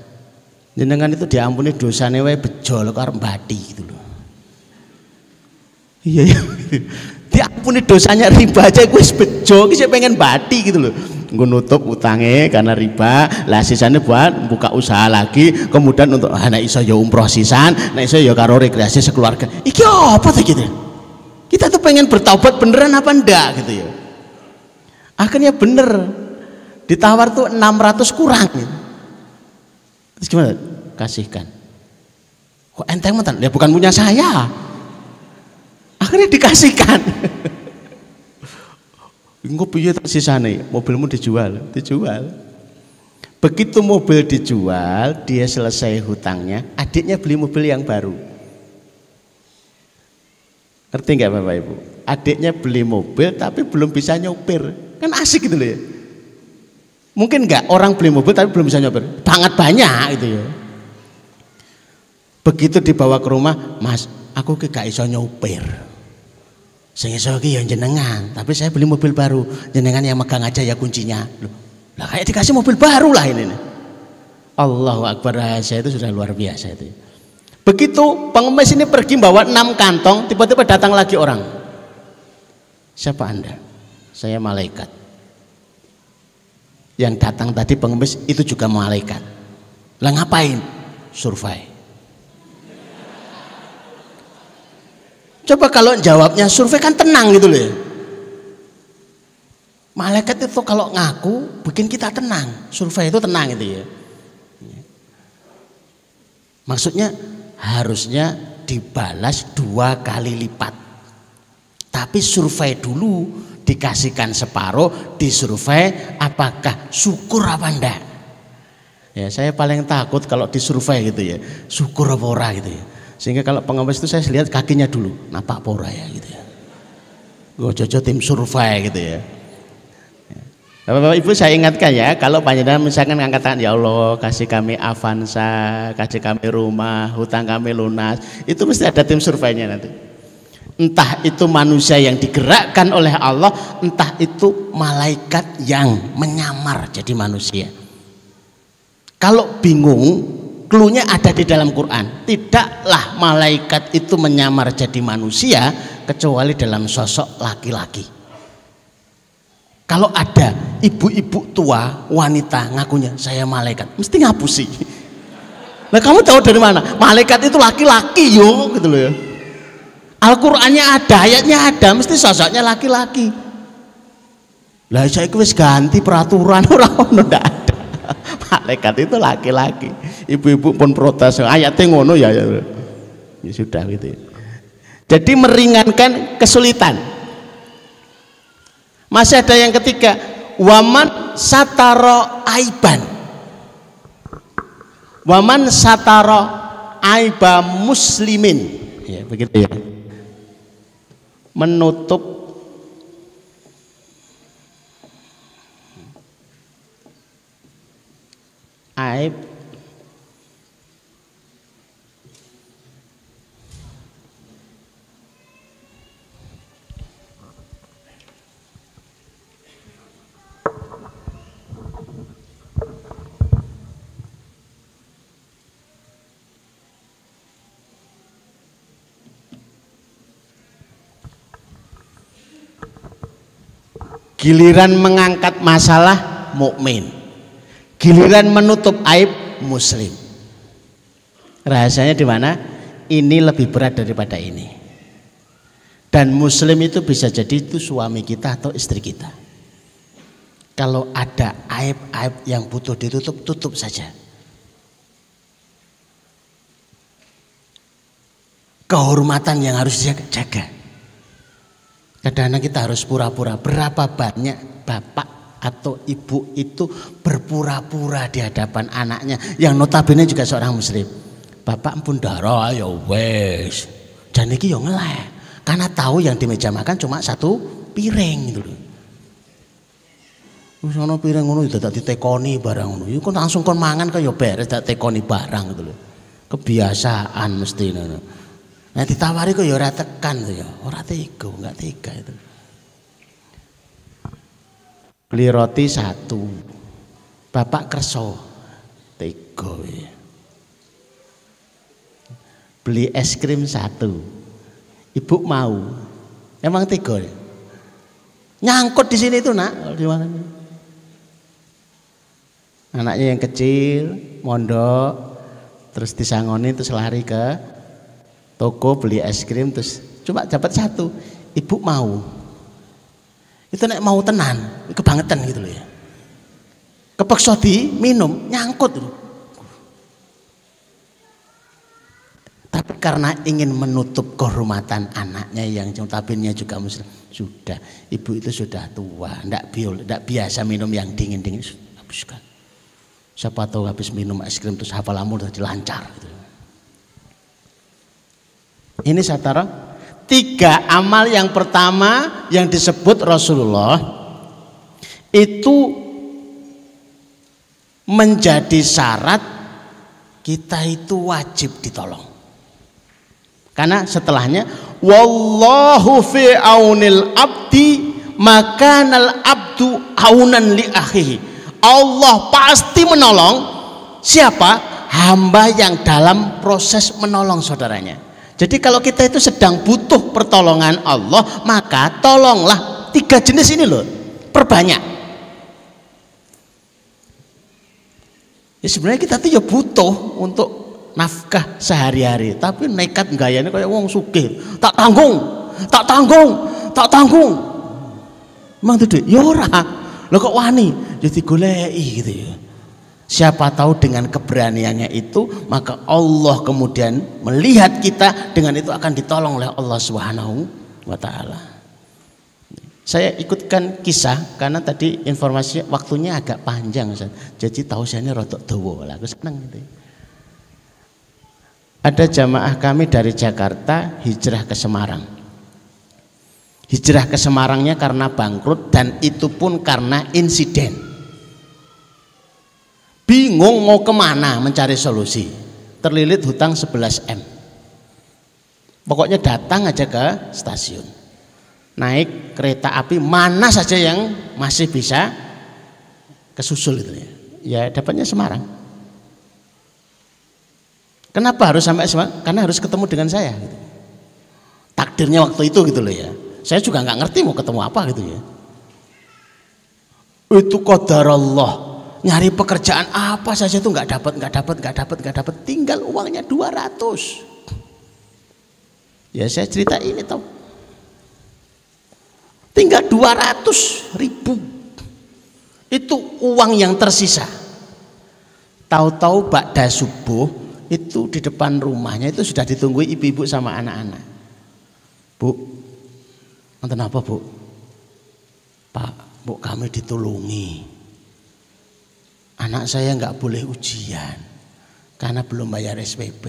A: Jenengan itu diampuni dosanya wae bejol karo mbati gitu loh. Iya iya. Diampuni dosanya riba aja gue bejo, saya pengen bati gitu loh gue nutup utangnya karena riba lah sisanya buat buka usaha lagi kemudian untuk anak iso ya umroh sisan nah iso ya karo rekreasi sekeluarga iki apa tuh gitu kita tuh pengen bertaubat beneran apa enggak gitu ya akhirnya bener ditawar tuh 600 kurang gitu. Terus gimana kasihkan kok enteng mantan ya bukan punya saya akhirnya dikasihkan Engko piye tak sisane? Mobilmu dijual, dijual. Begitu mobil dijual, dia selesai hutangnya, adiknya beli mobil yang baru. Ngerti nggak Bapak Ibu? Adiknya beli mobil tapi belum bisa nyopir. Kan asik gitu loh ya. Mungkin nggak orang beli mobil tapi belum bisa nyopir. Banget banyak itu ya. Begitu dibawa ke rumah, Mas, aku ke gak iso nyopir. Sing iso ya jenengan, tapi saya beli mobil baru. Jenengan yang megang aja ya kuncinya. Loh, lah kayak dikasih mobil baru lah ini. Allahu Akbar rahasia itu sudah luar biasa itu. Begitu pengemis ini pergi bawa enam kantong, tiba-tiba datang lagi orang. Siapa anda? Saya malaikat. Yang datang tadi pengemis itu juga malaikat. Lah ngapain? Survei. Coba kalau jawabnya survei kan tenang gitu loh. Ya. Malaikat itu kalau ngaku bikin kita tenang. Survei itu tenang gitu ya. Maksudnya harusnya dibalas dua kali lipat. Tapi survei dulu dikasihkan separuh, disurvei apakah syukur apa enggak. Ya, saya paling takut kalau disurvei gitu ya. Syukur apa ora gitu ya. Sehingga kalau pengawas itu saya lihat kakinya dulu, napak pora ya gitu ya. Gue jojo tim survei gitu ya. Bapak-bapak Ibu saya ingatkan ya, kalau panjenengan misalkan ngangkat tangan ya Allah kasih kami Avanza, kasih kami rumah, hutang kami lunas, itu mesti ada tim surveinya nanti. Entah itu manusia yang digerakkan oleh Allah, entah itu malaikat yang menyamar jadi manusia. Kalau bingung, Klunya ada di dalam Quran. Tidaklah malaikat itu menyamar jadi manusia kecuali dalam sosok laki-laki. Kalau ada ibu-ibu tua wanita ngakunya saya malaikat, mesti ngapusi. Nah kamu tahu dari mana? Malaikat itu laki-laki yo gitu loh ya. Al-Qur'annya ada, ayatnya ada, mesti sosoknya laki-laki. Lah saya wis ganti peraturan orang ono ndak malaikat itu laki-laki. Ibu-ibu pun protes ayatnya ngono ya, ya. Ya sudah gitu ya. jadi meringankan kesulitan. Masih ada yang ketiga waman sataro aiban. Waman sataro aiba muslimin. Ya begitu ya menutup aib giliran mengangkat masalah mukmin Giliran menutup aib muslim. Rahasianya di mana? Ini lebih berat daripada ini. Dan muslim itu bisa jadi itu suami kita atau istri kita. Kalau ada aib-aib yang butuh ditutup, tutup saja. Kehormatan yang harus dijaga. Kadang-kadang kita harus pura-pura. Berapa banyak bapak atau ibu itu berpura-pura di hadapan anaknya yang notabene juga seorang muslim. Bapak pun darah ya wes. Dan iki yo ngeleh. Karena tahu yang di meja makan cuma satu piring gitu loh. Wis ana piring ngono dadak ditekoni barang ngono. Iku langsung kon mangan kaya beres dak tekoni barang gitu loh. Kebiasaan mesti ngono. Nah ditawari kok ya ora tekan tuh ya. Ora tega, enggak tega itu. Beli roti satu. Bapak kerso. Tiga. Beli es krim satu. Ibu mau. Emang tiga. Nyangkut di sini itu nak. Di mana? Anaknya yang kecil, mondok, terus disangoni terus lari ke toko beli es krim terus coba dapat satu. Ibu mau itu nek mau tenan kebangetan gitu loh ya kepeksa di minum nyangkut loh. tapi karena ingin menutup kehormatan anaknya yang notabene juga muslim sudah ibu itu sudah tua ndak biol ndak biasa minum yang dingin dingin habiskan siapa tahu habis minum es krim terus hafalamur tadi lancar gitu. Ini saya taruh tiga amal yang pertama yang disebut Rasulullah itu menjadi syarat kita itu wajib ditolong. Karena setelahnya wallahu fi aunil abdi makanal abdu aunan li akhihi. Allah pasti menolong siapa? Hamba yang dalam proses menolong saudaranya. Jadi kalau kita itu sedang butuh pertolongan Allah, maka tolonglah tiga jenis ini loh. Perbanyak. Ya sebenarnya kita tuh ya butuh untuk nafkah sehari-hari, tapi nekat gayanya kayak wong sugih. Tak tanggung, tak tanggung, tak tanggung. Emang tuh ya ora. Lo kok wani? Jadi ya goleki gitu ya. Siapa tahu dengan keberaniannya itu maka Allah kemudian melihat kita dengan itu akan ditolong oleh Allah Subhanahu wa taala. Saya ikutkan kisah karena tadi informasi waktunya agak panjang Ustaz. Jadi tahu saya ini rotok dawa lah, aku seneng gitu. Ada jamaah kami dari Jakarta hijrah ke Semarang. Hijrah ke Semarangnya karena bangkrut dan itu pun karena insiden bingung mau ke mana mencari solusi. Terlilit hutang 11 M. Pokoknya datang aja ke stasiun. Naik kereta api mana saja yang masih bisa kesusul itu ya. Ya dapatnya Semarang. Kenapa harus sampai Semarang? Karena harus ketemu dengan saya gitu. takdirnya waktu itu gitu loh ya. Saya juga nggak ngerti mau ketemu apa gitu ya. Itu qadar Allah nyari pekerjaan apa saja itu nggak dapat nggak dapat nggak dapat nggak dapat tinggal uangnya 200 ya saya cerita ini tau tinggal 200 ribu. Itu uang yang tersisa. Tahu-tahu bakda subuh itu di depan rumahnya itu sudah ditunggu ibu-ibu sama anak-anak. Bu nonton apa bu? Pak bu kami ditolongi anak saya nggak boleh ujian karena belum bayar SPP.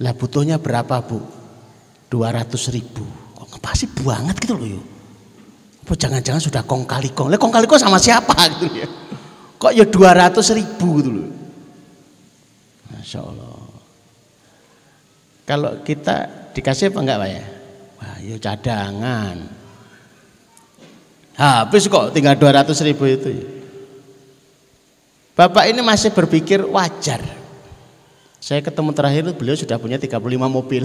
A: Lah butuhnya berapa bu? 200 ribu. Kok pasti banget gitu loh yuk. Apa jangan-jangan sudah kong kali kong. Lah kong kali kong sama siapa gitu ya. Kok ya 200 ribu gitu loh. Masya Allah. Kalau kita dikasih apa enggak Pak ya? Wah ya cadangan. Habis kok tinggal 200 ribu itu ya. Bapak ini masih berpikir wajar. Saya ketemu terakhir beliau sudah punya 35 mobil.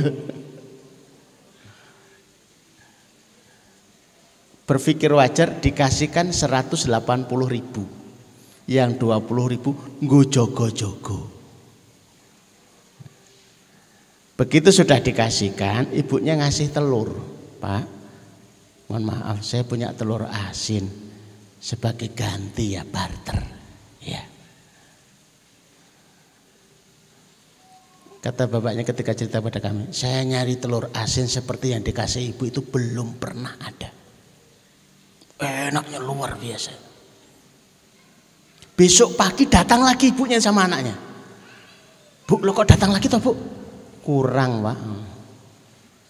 A: Berpikir wajar dikasihkan 180 ribu. Yang 20 ribu jogo-jogo. Begitu sudah dikasihkan, ibunya ngasih telur. Pak, mohon maaf saya punya telur asin sebagai ganti ya barter. Ya. Kata bapaknya ketika cerita pada kami, saya nyari telur asin seperti yang dikasih ibu itu belum pernah ada. Enaknya luar biasa. Besok pagi datang lagi ibunya sama anaknya. Bu, lo kok datang lagi toh bu? Kurang pak.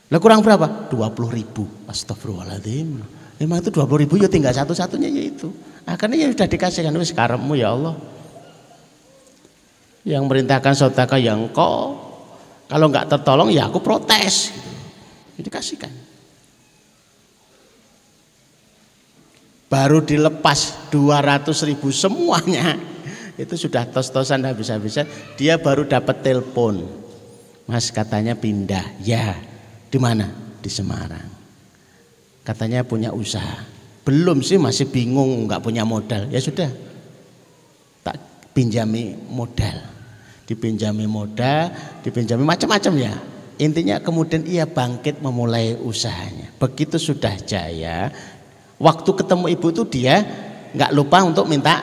A: Lo kurang berapa? 20 ribu. Astagfirullahaladzim. Memang itu 20 ribu ya tinggal satu-satunya yaitu. Akhirnya ya sudah dikasihkan. Sekarangmu ya Allah. Yang merintahkan saudara yang kau kalau nggak tertolong ya aku protes. Jadi kasihkan. Baru dilepas 200 ribu semuanya. Itu sudah tos-tosan habis-habisan. Dia baru dapat telepon. Mas katanya pindah. Ya. Di mana? Di Semarang. Katanya punya usaha. Belum sih masih bingung nggak punya modal. Ya sudah. Tak pinjami modal dipinjami modal, dipinjami macam-macam ya. Intinya kemudian ia bangkit memulai usahanya. Begitu sudah jaya, waktu ketemu ibu itu dia nggak lupa untuk minta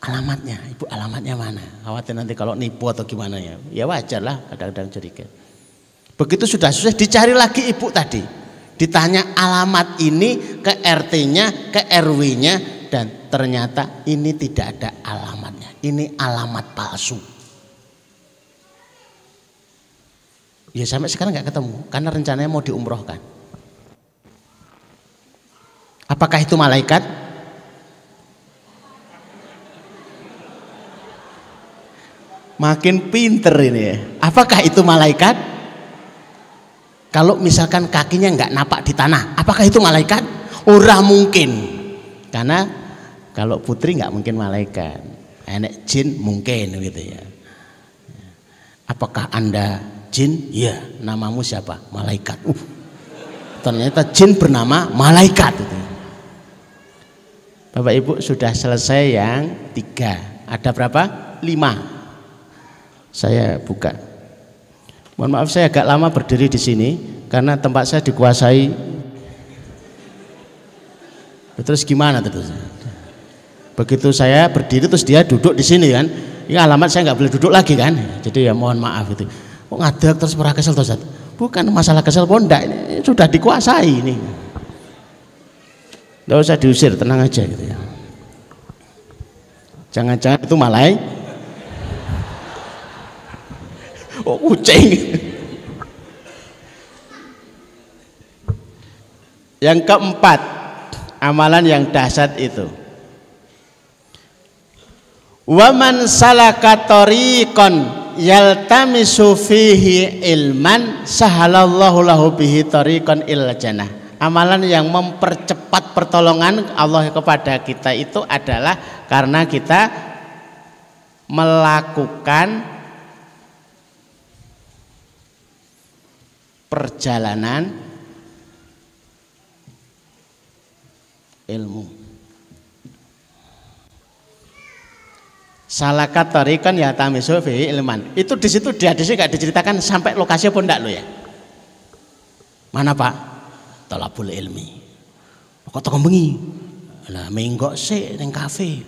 A: alamatnya. Ibu alamatnya mana? Khawatir nanti kalau nipu atau gimana ya. Ya wajar lah kadang-kadang curiga. Begitu sudah susah dicari lagi ibu tadi. Ditanya alamat ini ke RT-nya, ke RW-nya, dan ternyata ini tidak ada alamatnya. Ini alamat palsu. Ya sampai sekarang nggak ketemu karena rencananya mau diumrohkan. Apakah itu malaikat? Makin pinter ini ya. Apakah itu malaikat? Kalau misalkan kakinya nggak napak di tanah, apakah itu malaikat? Ora mungkin. Karena kalau putri nggak mungkin malaikat. Enek jin mungkin gitu ya. Apakah anda jin? Iya. Namamu siapa? Malaikat. Uh, ternyata jin bernama malaikat. Gitu. Bapak Ibu sudah selesai yang tiga. Ada berapa? Lima. Saya buka. Mohon maaf saya agak lama berdiri di sini karena tempat saya dikuasai. Terus gimana terus? Begitu saya berdiri terus dia duduk di sini kan. Ini alamat saya nggak boleh duduk lagi kan. Jadi ya mohon maaf itu. Kok ngadek terus pernah kesel terus? Bukan masalah kesel pondak ini sudah dikuasai ini. Gak usah diusir, tenang aja gitu ya. Jangan-jangan itu malai. Oh, kucing. Yang keempat, amalan yang dahsyat itu. Waman salaka tariqan yaltamisu fihi ilman sahalallahu lahu bihi tariqan il jannah amalan yang mempercepat pertolongan Allah kepada kita itu adalah karena kita melakukan perjalanan ilmu. Salah kan ya tamisu fi ilman. Itu di situ di gak diceritakan sampai lokasi pun enggak lo ya. Mana Pak? talabul ilmi. Kok teko bengi? Lah menggok sik ning kafe.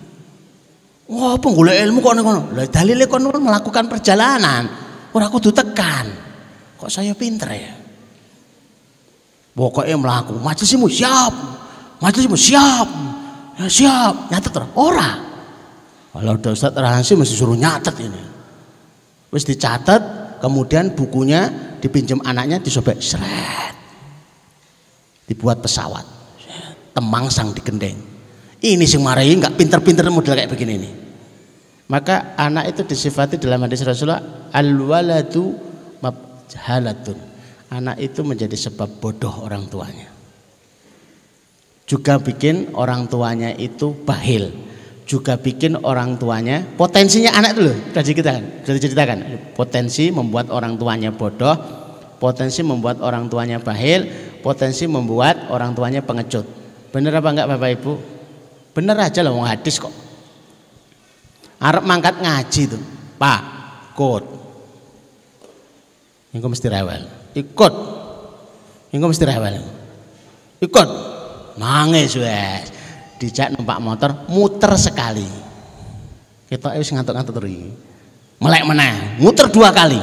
A: Wah golek ilmu kok ngono lah dalile kon melakukan perjalanan. Ora kudu tekan. Kok saya pinter ya? Pokoknya melaku majelismu siap? Majelismu siap? Ya siap. Nyatet terus ora kalau udah Ustaz Rahansi mesti suruh nyatet ini. Wis dicatat kemudian bukunya dipinjam anaknya disobek seret. Dibuat pesawat. Temangsang di gendeng ini sing marahi nggak pinter-pinter model kayak begini ini. Maka anak itu disifati dalam hadis Rasulullah al waladu mabhalatun anak itu menjadi sebab bodoh orang tuanya. Juga bikin orang tuanya itu bahil juga bikin orang tuanya potensinya anak loh sudah diceritakan sudah diceritakan potensi membuat orang tuanya bodoh potensi membuat orang tuanya bahil potensi membuat orang tuanya pengecut. Bener apa enggak Bapak Ibu? Bener aja loh mau hadis kok. Arab mangkat ngaji tuh. Pak, ikut. Engko mesti rewel. Ikut. Engko mesti rewel. Ikut. Nangis wes. Dijak numpak motor muter sekali. Kita wis ngantuk-ngantuk terus. Melek meneh, muter dua kali.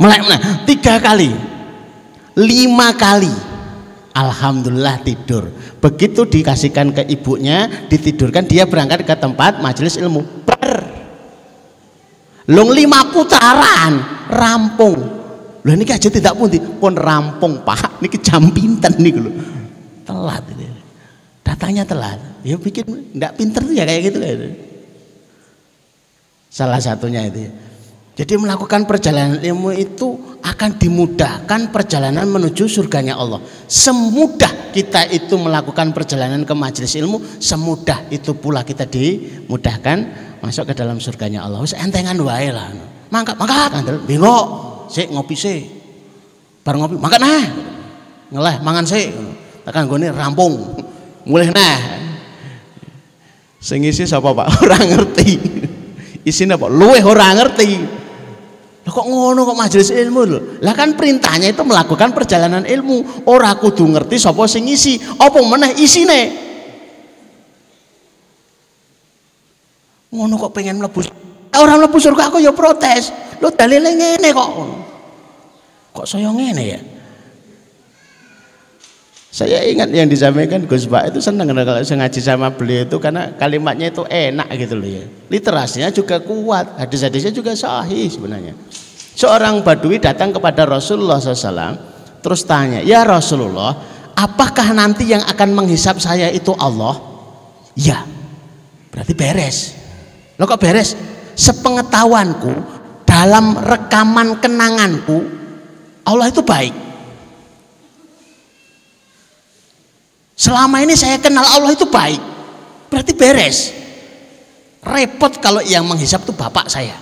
A: Melek meneh, tiga kali. Lima kali. Alhamdulillah tidur. Begitu dikasihkan ke ibunya ditidurkan dia berangkat ke tempat majelis ilmu. Ber. Long lima putaran rampung. Loh ini aja tidak pun pun rampung pak. Ini jam pinter nih lho. Telat ini datanya telat ya bikin nggak pinter ya kayak gitu salah satunya itu jadi melakukan perjalanan ilmu itu akan dimudahkan perjalanan menuju surganya Allah. Semudah kita itu melakukan perjalanan ke majelis ilmu, semudah itu pula kita dimudahkan masuk ke dalam surganya Allah. Wis entengan wae lah. Mangkat, mangkat, ngandel, bengok, sik ngopi sik. Bar ngopi, mangkat nah. Ngeleh mangan sik. Tekan gone rampung. Mulih nah. Sing isi Pak? Ora ngerti. Isine apa? Luweh ora ngerti. Lah kok ngono kok majelis ilmu lho. Lah kan perintahnya itu melakukan perjalanan ilmu. Ora kudu ngerti sapa sing ngisi, apa meneh isine. Ngono kok pengen mlebu ora mlebu surga aku ya protes. Lho dalile ngene kok. Kok saya ngene ya? Saya ingat yang disampaikan Gus Pak itu senang kalau ngaji sama beliau itu karena kalimatnya itu enak gitu loh ya. Literasinya juga kuat, hadis-hadisnya juga sahih sebenarnya. Seorang badui datang kepada Rasulullah SAW, terus tanya, ya Rasulullah, apakah nanti yang akan menghisap saya itu Allah? Ya, berarti beres. Lo kok beres? Sepengetahuanku, dalam rekaman kenanganku, Allah itu baik. Selama ini saya kenal Allah itu baik. Berarti beres. Repot kalau yang menghisap itu bapak saya.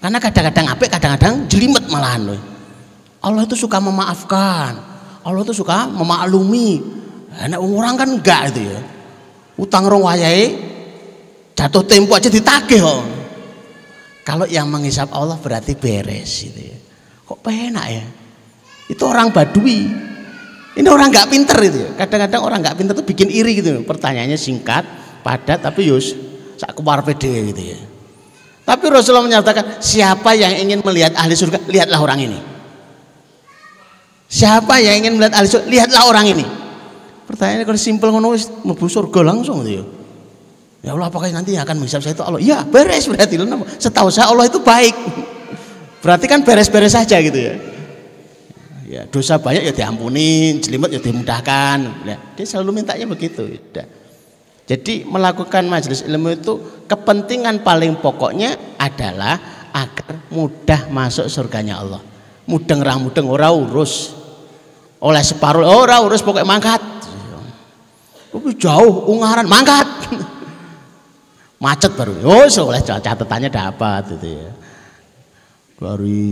A: Karena kadang-kadang apik, kadang-kadang jelimet malahan loh. Allah itu suka memaafkan. Allah itu suka memaklumi. Anak orang kan enggak itu ya. Utang rong wayai jatuh tempo aja ditagih kok. Kalau yang menghisap Allah berarti beres gitu ya. Kok penak ya? Itu orang badui. Ini orang nggak pinter itu ya. Kadang-kadang orang nggak pinter tuh bikin iri gitu. Pertanyaannya singkat, padat tapi yus sak pede gitu ya. Tapi Rasulullah menyatakan, siapa yang ingin melihat ahli surga, lihatlah orang ini. Siapa yang ingin melihat ahli surga, lihatlah orang ini. Pertanyaannya kalau simpel ngono mlebu surga langsung gitu ya. Ya Allah apakah nanti yang akan menghisap saya itu Allah? Ya beres berarti. Setahu saya Allah itu baik. Berarti kan beres-beres saja gitu ya. Ya dosa banyak ya diampuni, jelimet ya dimudahkan. Ya, dia selalu mintanya begitu. Ya. Jadi melakukan majelis ilmu itu kepentingan paling pokoknya adalah agar mudah masuk surganya Allah. Mudeng ra mudeng ora urus. Oleh separuh ora urus pokoknya mangkat. Tapi jauh ungaran mangkat. Macet baru. Oh, oleh catatannya dapat itu ya. Dari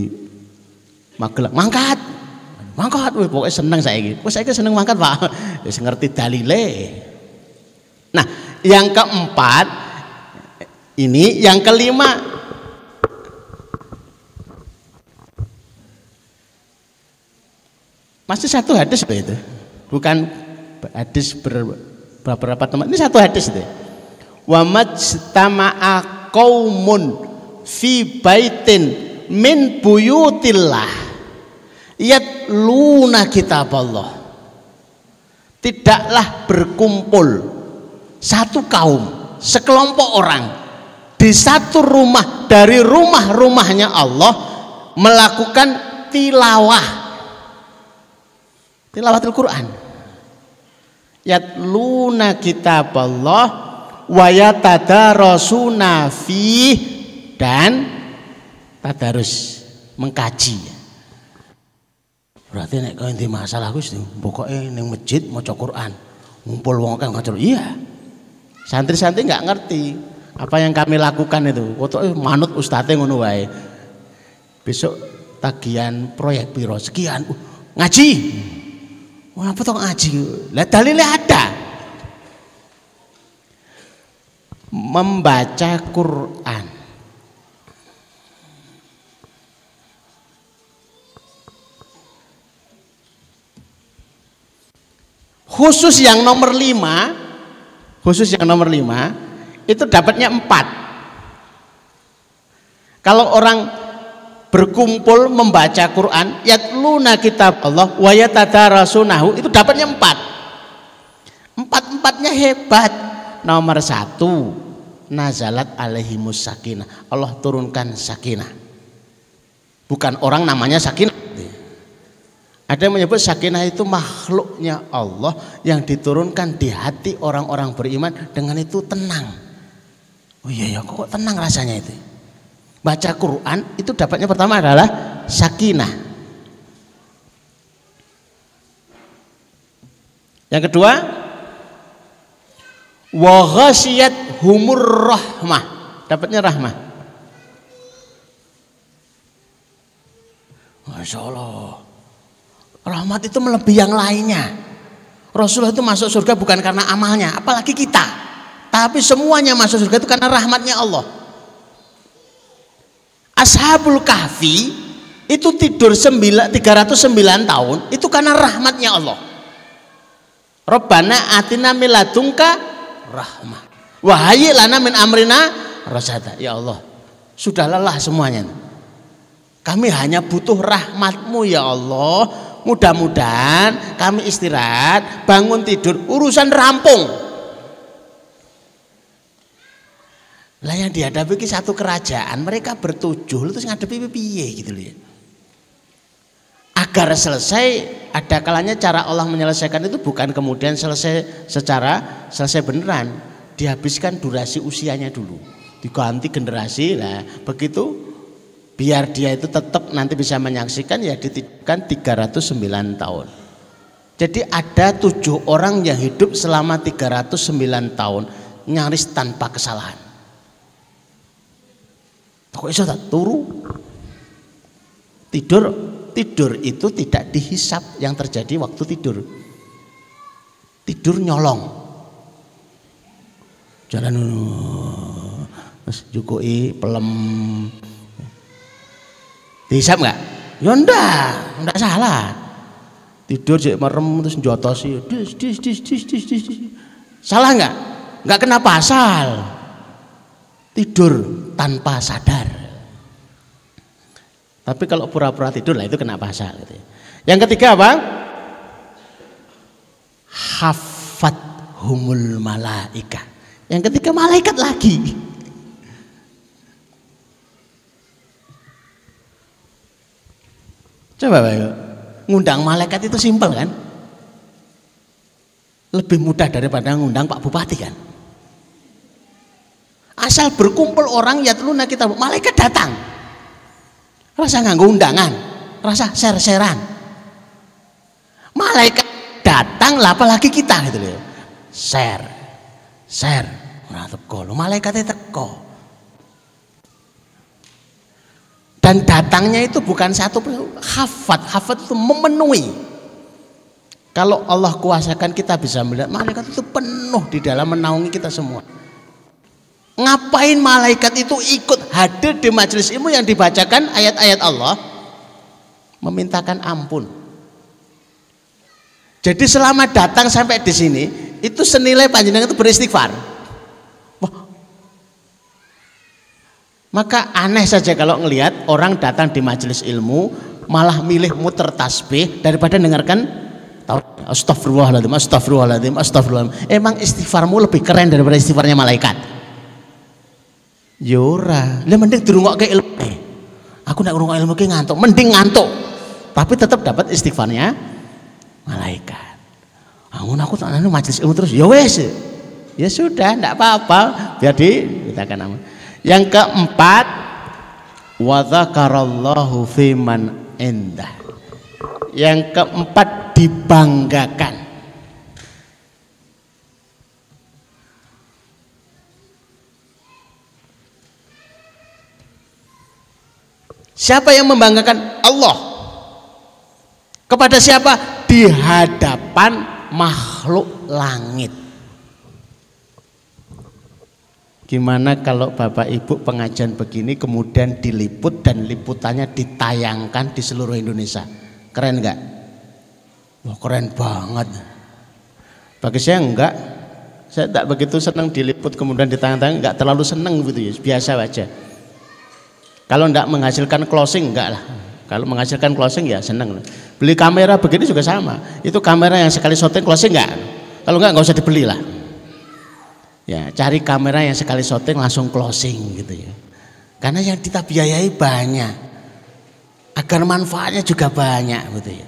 A: Magelang mangkat. Mangkat, pokoknya seneng saya gitu. saya seneng mangkat pak. Ya ngerti dalile. Nah, yang keempat ini, yang kelima masih satu hadis itu, bukan hadis beberapa teman. Ini satu hadis itu. Wa majtama'a qaumun fi baitin min buyutillah yatluna kitab Allah. Tidaklah berkumpul satu kaum, sekelompok orang di satu rumah dari rumah-rumahnya Allah melakukan tilawah. Tilawatil Quran. Yatluna kitab Allah wa yatadarasuna fi dan tadarus mengkaji. Berarti nek inti masalah Gus pokoknya ning masjid maca Quran. Ngumpul wong kan ngajar. Iya. Santri-santri nggak ngerti apa yang kami lakukan itu. Foto eh, manut ustadz ngono wae. Besok tagihan proyek biro sekian. Uh, ngaji. Wah, apa tuh ngaji? Lah dalilnya ada. Membaca Quran. Khusus yang nomor lima khusus yang nomor lima itu dapatnya empat. Kalau orang berkumpul membaca Quran yatluna kitab Allah wa yatadarasunahu itu dapatnya empat. Empat-empatnya hebat. Nomor satu nazalat alaihimus sakinah. Allah turunkan sakinah. Bukan orang namanya sakinah ada yang menyebut sakinah itu makhluknya Allah yang diturunkan di hati orang-orang beriman dengan itu tenang. Oh iya ya kok tenang rasanya itu. Baca Quran itu dapatnya pertama adalah sakinah. Yang kedua wa humur rahmah. Dapatnya rahmah. Masya Allah Rahmat itu melebihi yang lainnya. Rasulullah itu masuk surga bukan karena amalnya, apalagi kita. Tapi semuanya masuk surga itu karena rahmatnya Allah. Ashabul Kahfi itu tidur 309 tahun itu karena rahmatnya Allah. Rabbana atina miladunka rahmah. Wahai lana min amrina rasada. Ya Allah, sudah lelah semuanya. Kami hanya butuh rahmatmu ya Allah Mudah-mudahan kami istirahat, bangun tidur, urusan rampung. Lah yang dihadapi satu kerajaan, mereka bertujuh terus ngadepi piye gitu loh ya. Agar selesai ada kalanya cara Allah menyelesaikan itu bukan kemudian selesai secara selesai beneran, dihabiskan durasi usianya dulu. Diganti generasi lah, begitu biar dia itu tetap nanti bisa menyaksikan ya dititipkan 309 tahun. Jadi ada tujuh orang yang hidup selama 309 tahun nyaris tanpa kesalahan. Kok bisa tak turu? Tidur tidur itu tidak dihisap yang terjadi waktu tidur. Tidur nyolong. Jalan terus jukui pelem. Dihisap nggak? Ya enggak, enggak salah. Tidur cek merem terus jotosi dis dis dis dis dis dis salah nggak? Nggak kena pasal. Tidur tanpa sadar. Tapi kalau pura-pura tidur lah itu kena pasal gitu. Ya. yang ketiga apa? Hafat humul malaika. Yang ketiga malaikat lagi coba baik ngundang malaikat itu simpel kan? Lebih mudah daripada ngundang Pak Bupati kan? Asal berkumpul orang ya teluna kita malaikat datang. Rasa nggak undangan, rasa ser-seran. Malaikat datang lah apalagi kita gitu loh. Share. Share. Ora teko. Malaikatnya teko. Dan datangnya itu bukan satu hafat, hafat itu memenuhi. Kalau Allah kuasakan kita bisa melihat malaikat itu penuh di dalam menaungi kita semua. Ngapain malaikat itu ikut hadir di majelis ilmu yang dibacakan ayat-ayat Allah? Memintakan ampun. Jadi selama datang sampai di sini, itu senilai panjenengan itu beristighfar. Maka aneh saja kalau ngelihat orang datang di majelis ilmu malah milih muter tasbih daripada dengarkan astagfirullahaladzim, astagfirullahaladzim, astagfirullahaladzim. Emang istighfarmu lebih keren daripada istighfarnya malaikat. Yora, ya mending dirungok ke ilmu. Aku nak ngurungok ilmu ke ngantuk, mending ngantuk. Tapi tetap dapat istighfarnya malaikat. Aku aku tak majelis ilmu terus. Ya wes. Ya sudah, tidak apa-apa. Biar kita akan yang keempat, wa dzakarallahu fiman indah. Yang keempat dibanggakan. Siapa yang membanggakan? Allah. Kepada siapa? Di hadapan makhluk langit. Gimana kalau Bapak Ibu pengajian begini kemudian diliput dan liputannya ditayangkan di seluruh Indonesia? Keren enggak? Wah keren banget. Bagi saya enggak. Saya tak begitu senang diliput kemudian ditayang-tayang enggak terlalu senang gitu ya, biasa aja. Kalau enggak menghasilkan closing enggak lah. Kalau menghasilkan closing ya senang. Beli kamera begini juga sama. Itu kamera yang sekali syuting closing enggak? Kalau enggak enggak usah dibeli lah. Ya, cari kamera yang sekali syuting langsung closing gitu ya. Karena yang kita biayai banyak. Agar manfaatnya juga banyak gitu ya.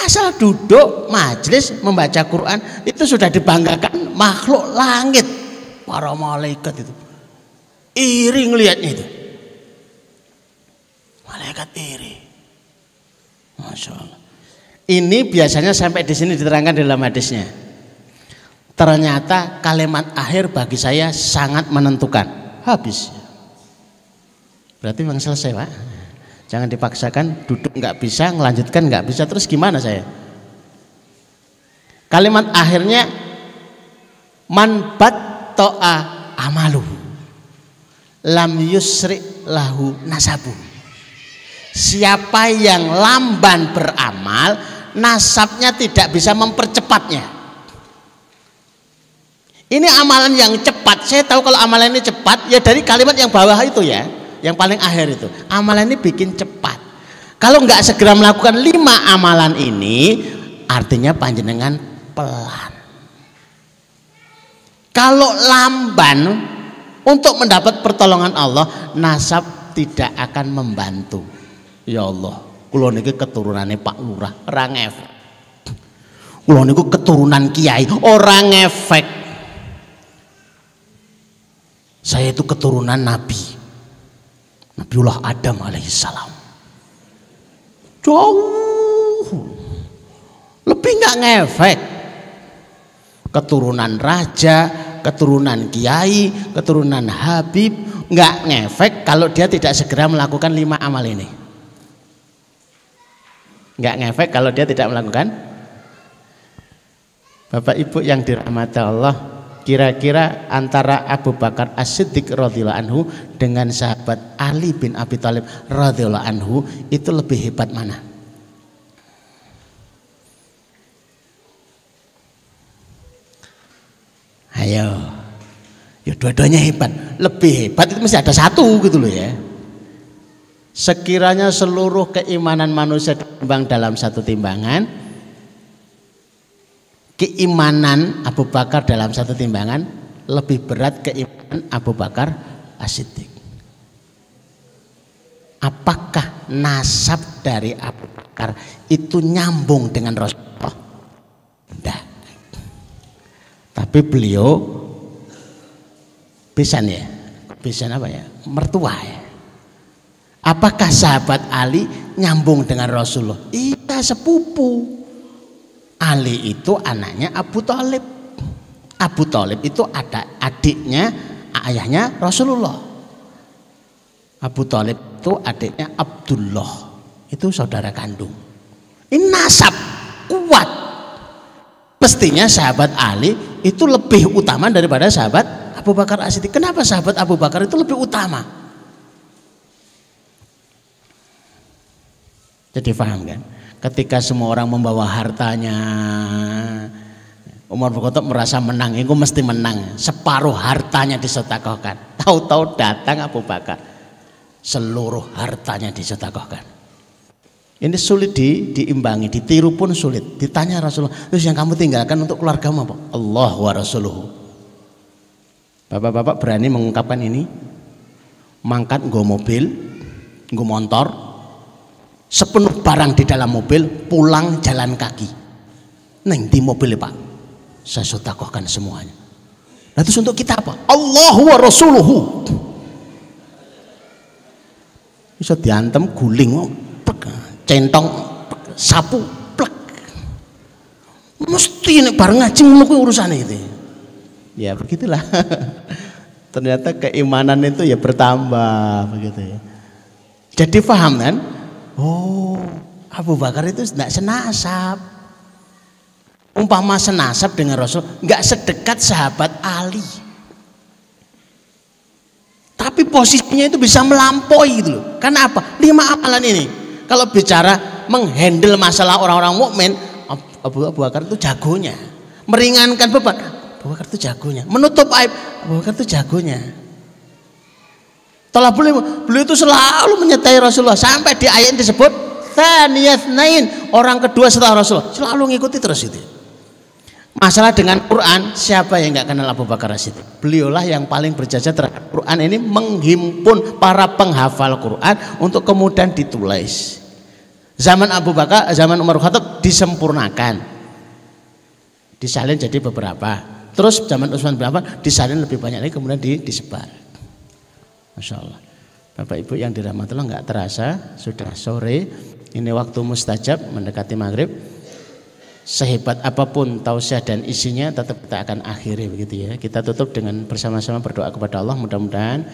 A: Asal duduk majlis membaca Quran itu sudah dibanggakan makhluk langit para malaikat itu. Iri ngelihatnya itu. Malaikat iri. Masya Allah. Ini biasanya sampai di sini diterangkan dalam hadisnya. Ternyata kalimat akhir bagi saya sangat menentukan. Habis. Berarti memang selesai pak. Jangan dipaksakan duduk nggak bisa, melanjutkan nggak bisa. Terus gimana saya? Kalimat akhirnya man toa amalu lam yusri lahu nasabu. Siapa yang lamban beramal, nasabnya tidak bisa mempercepatnya. Ini amalan yang cepat. Saya tahu kalau amalan ini cepat ya dari kalimat yang bawah itu ya, yang paling akhir itu. Amalan ini bikin cepat. Kalau nggak segera melakukan lima amalan ini, artinya panjenengan pelan. Kalau lamban, untuk mendapat pertolongan Allah nasab tidak akan membantu ya Allah kula niki keturunannya Pak Lurah orang efek kula niku keturunan kiai orang efek saya itu keturunan Nabi. Nabiullah Adam alaihissalam. Jauh. Lebih nggak ngefek. Keturunan raja keturunan kiai keturunan habib nggak ngefek kalau dia tidak segera melakukan lima amal ini. Nggak ngefek kalau dia tidak melakukan. Bapak Ibu yang dirahmati Allah kira-kira antara Abu Bakar As-Siddiq radhiyallahu anhu dengan sahabat Ali bin Abi Thalib radhiyallahu anhu itu lebih hebat mana? Ayo. Ya dua-duanya hebat. Lebih hebat itu mesti ada satu gitu loh ya. Sekiranya seluruh keimanan manusia ditimbang dalam satu timbangan, keimanan Abu Bakar dalam satu timbangan lebih berat keimanan Abu Bakar As-Siddiq. Apakah nasab dari Abu Bakar itu nyambung dengan Rasulullah? Tidak. Tapi beliau bisa ya, bisa apa ya? Mertua ya. Apakah sahabat Ali nyambung dengan Rasulullah? Iya sepupu. Ali itu anaknya Abu Talib. Abu Talib itu ada adiknya, ayahnya Rasulullah. Abu Talib itu adiknya Abdullah. Itu saudara kandung. Ini nasab kuat. Mestinya sahabat Ali itu lebih utama daripada sahabat Abu Bakar As-Siddiq. Kenapa sahabat Abu Bakar itu lebih utama? Jadi paham kan? Ketika semua orang membawa hartanya, Umar bin Khattab merasa menang, itu mesti menang. Separuh hartanya disedekahkan. Tahu-tahu datang Abu Bakar. Seluruh hartanya disedekahkan. Ini sulit di, diimbangi, ditiru pun sulit. Ditanya Rasulullah, terus yang kamu tinggalkan untuk keluarga apa? Allah wa Rasuluhu. Bapak-bapak berani mengungkapkan ini? Mangkat gue mobil, gue motor, sepenuh barang di dalam mobil pulang jalan kaki. Neng di mobil pak? Saya sotakohkan semuanya. Nah terus untuk kita apa? Allah wa Rasuluhu. Bisa diantem guling plek, centong sapu plek. Mesti ini bareng ngaji ngono urusan itu ya begitulah. Ternyata keimanan itu ya bertambah begitu ya. Jadi paham kan Oh, Abu Bakar itu tidak senasab. Umpama senasab dengan Rasul, nggak sedekat sahabat Ali. Tapi posisinya itu bisa melampaui gitu loh. Karena apa? Lima amalan ini. Kalau bicara menghandle masalah orang-orang mukmin, Abu, Abu Bakar itu jagonya. Meringankan beban, Abu Bakar itu jagonya. Menutup aib, Abu Bakar itu jagonya. Telah beliau, beliau itu selalu menyertai Rasulullah sampai di ayat disebut nain orang kedua setelah Rasulullah selalu ngikuti terus itu. Masalah dengan Quran, siapa yang nggak kenal Abu Bakar Rasid? Beliaulah yang paling berjasa terhadap Quran ini menghimpun para penghafal Quran untuk kemudian ditulis. Zaman Abu Bakar, zaman Umar Khattab disempurnakan. Disalin jadi beberapa. Terus zaman Utsman bin Affan disalin lebih banyak lagi kemudian disebar. Masya Allah. Bapak Ibu yang dirahmati Allah nggak terasa sudah sore. Ini waktu mustajab mendekati maghrib. Sehebat apa pun tausiah dan isinya tetap kita akan akhiri begitu ya. Kita tutup dengan bersama-sama berdoa kepada Allah. Mudah-mudahan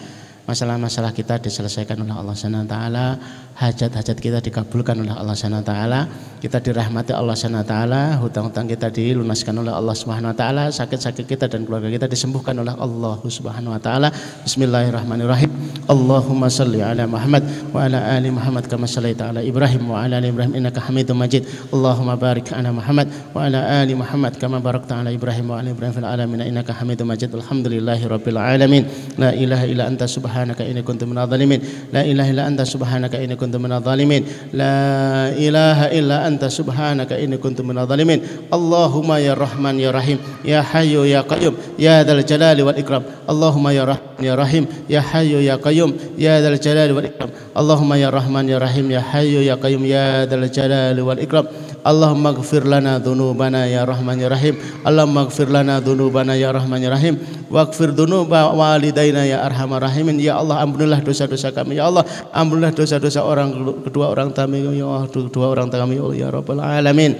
A: masalah-masalah kita diselesaikan oleh Allah Subhanahu taala, hajat-hajat kita dikabulkan oleh Allah Subhanahu taala, kita dirahmati Allah Subhanahu taala, hutang-hutang kita dilunaskan oleh Allah Subhanahu taala, sakit-sakit kita dan keluarga kita disembuhkan oleh Allah Subhanahu wa taala. Bismillahirrahmanirrahim. Allahumma salli ala Muhammad wa ala ali Muhammad kama sallaita ala Ibrahim wa ala ali Ibrahim innaka Hamidum Majid. Allahumma barik ala Muhammad wa ala ali Muhammad kama barakta ala Ibrahim wa ala Ibrahim fil alamin innaka Hamidum Majid. Alhamdulillahi rabbil alamin. La ilaha illa anta subhanahu inni kuntu minadh dhalimin la ilaha illa anta subhanaka inni kuntu minadh dhalimin la ilaha illa anta subhanaka inni kuntu minadh dhalimin Allahumma ya Rahman ya Rahim ya Hayyu ya Qayyum ya Dzal Jalali wal Ikram Allahumma ya Rahman ya Rahim ya Hayyu ya Qayyum ya Dzal Jalali wal Ikram Allahumma ya Rahman ya Rahim ya Hayyu ya Qayyum ya Dzal Jalali wal Ikram Allahumma ighfir lana dhunubana ya Rahman ya Rahim. Allahumma ighfir lana dhunubana ya Rahman ya Rahim waghfir dhunuba walidaina ya Arhamar Rahimin. Ya Allah ampunilah dosa-dosa kami. Ya Allah ampunilah dosa-dosa orang kedua orang kami. Ya Allah kedua orang kami. Ya Rabbal alamin.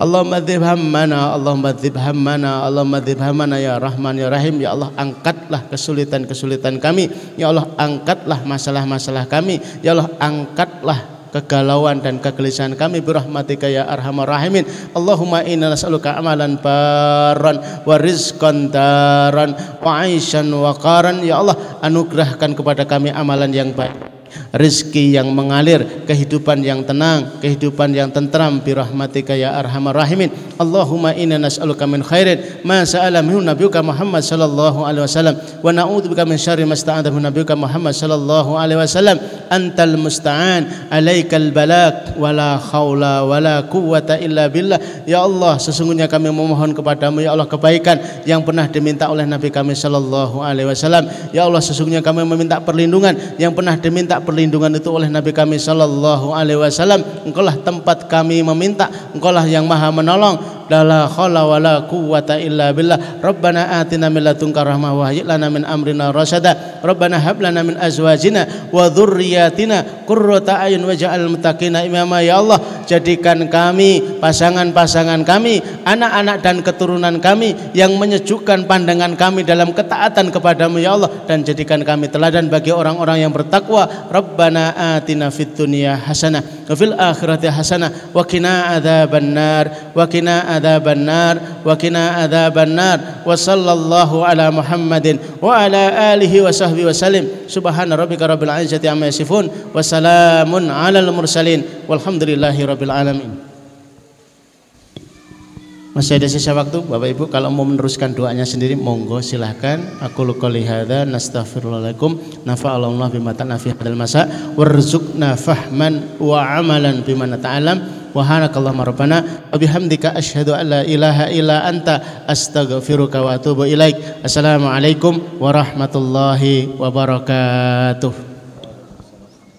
A: Allahumma dzib hammana Allahumma dzib hammana Allahumma dzib hammana ya Rahman ya Rahim. Ya Allah angkatlah kesulitan-kesulitan kami. Ya Allah angkatlah masalah-masalah kami. Ya Allah angkatlah kegalauan dan kegelisahan kami. Birahmatika ya arhamar rahimin. Allahumma inna nas'aluka amalan baran wa rizqan daran wa aishan wa qaran. Ya Allah anugerahkan kepada kami amalan yang baik rezeki yang mengalir, kehidupan yang tenang, kehidupan yang tentram bi rahmatika ya arhamar rahimin. Allahumma inna nas'aluka min khairin ma sa'ala minhu nabiyuka Muhammad sallallahu alaihi wasallam wa na'udzubika min syarri ma sta'adha minhu nabiyuka Muhammad sallallahu alaihi wasallam. Antal musta'an, alaikal balak wa la haula wa la quwwata illa billah. Ya Allah, sesungguhnya kami memohon kepadamu ya Allah kebaikan yang pernah diminta oleh Nabi kami sallallahu alaihi wasallam. Ya Allah, sesungguhnya kami meminta perlindungan yang pernah diminta perlindungan itu oleh Nabi kami sallallahu alaihi wasallam. Engkaulah tempat kami meminta. Engkaulah yang maha menolong la khala wala quwwata illa billah. Rabbana atina min ladunka rahmah wa hayyi lana min amrina rasyada rabbana hab lana min azwajina wa dhurriyyatina qurrata ayun waj'al muttaqina imama. Ya Allah jadikan kami pasangan-pasangan kami anak-anak dan keturunan kami yang menyejukkan pandangan kami dalam ketaatan kepadamu ya Allah. Dan jadikan kami teladan bagi orang-orang yang bertakwa. Rabbana atina fid dunya hasanah wa fil akhirati hasanah wa qina adzabannar. Wa qina adzaban nar wa sallallahu ala Muhammadin wa ala alihi wa sahbihi wa salim subhana rabbika rabbil izzati amma yasifun wa salamun alal mursalin. Walhamdulillahi rabbil alamin. Masih ada sisa waktu Bapak Ibu kalau mau meneruskan doanya sendiri monggo silahkan aku qouli hadza nastaghfirullahaladzim. Nafa'allahu bima ta'nafi hadal masa. Warzuqna fahman wa amalan bima nata'alam wa hanakallahumma rabbana wa asyhadu an la ilaha illa anta astaghfiruka wa atubu ilaik. Assalamu alaikum warahmatullahi wabarakatuh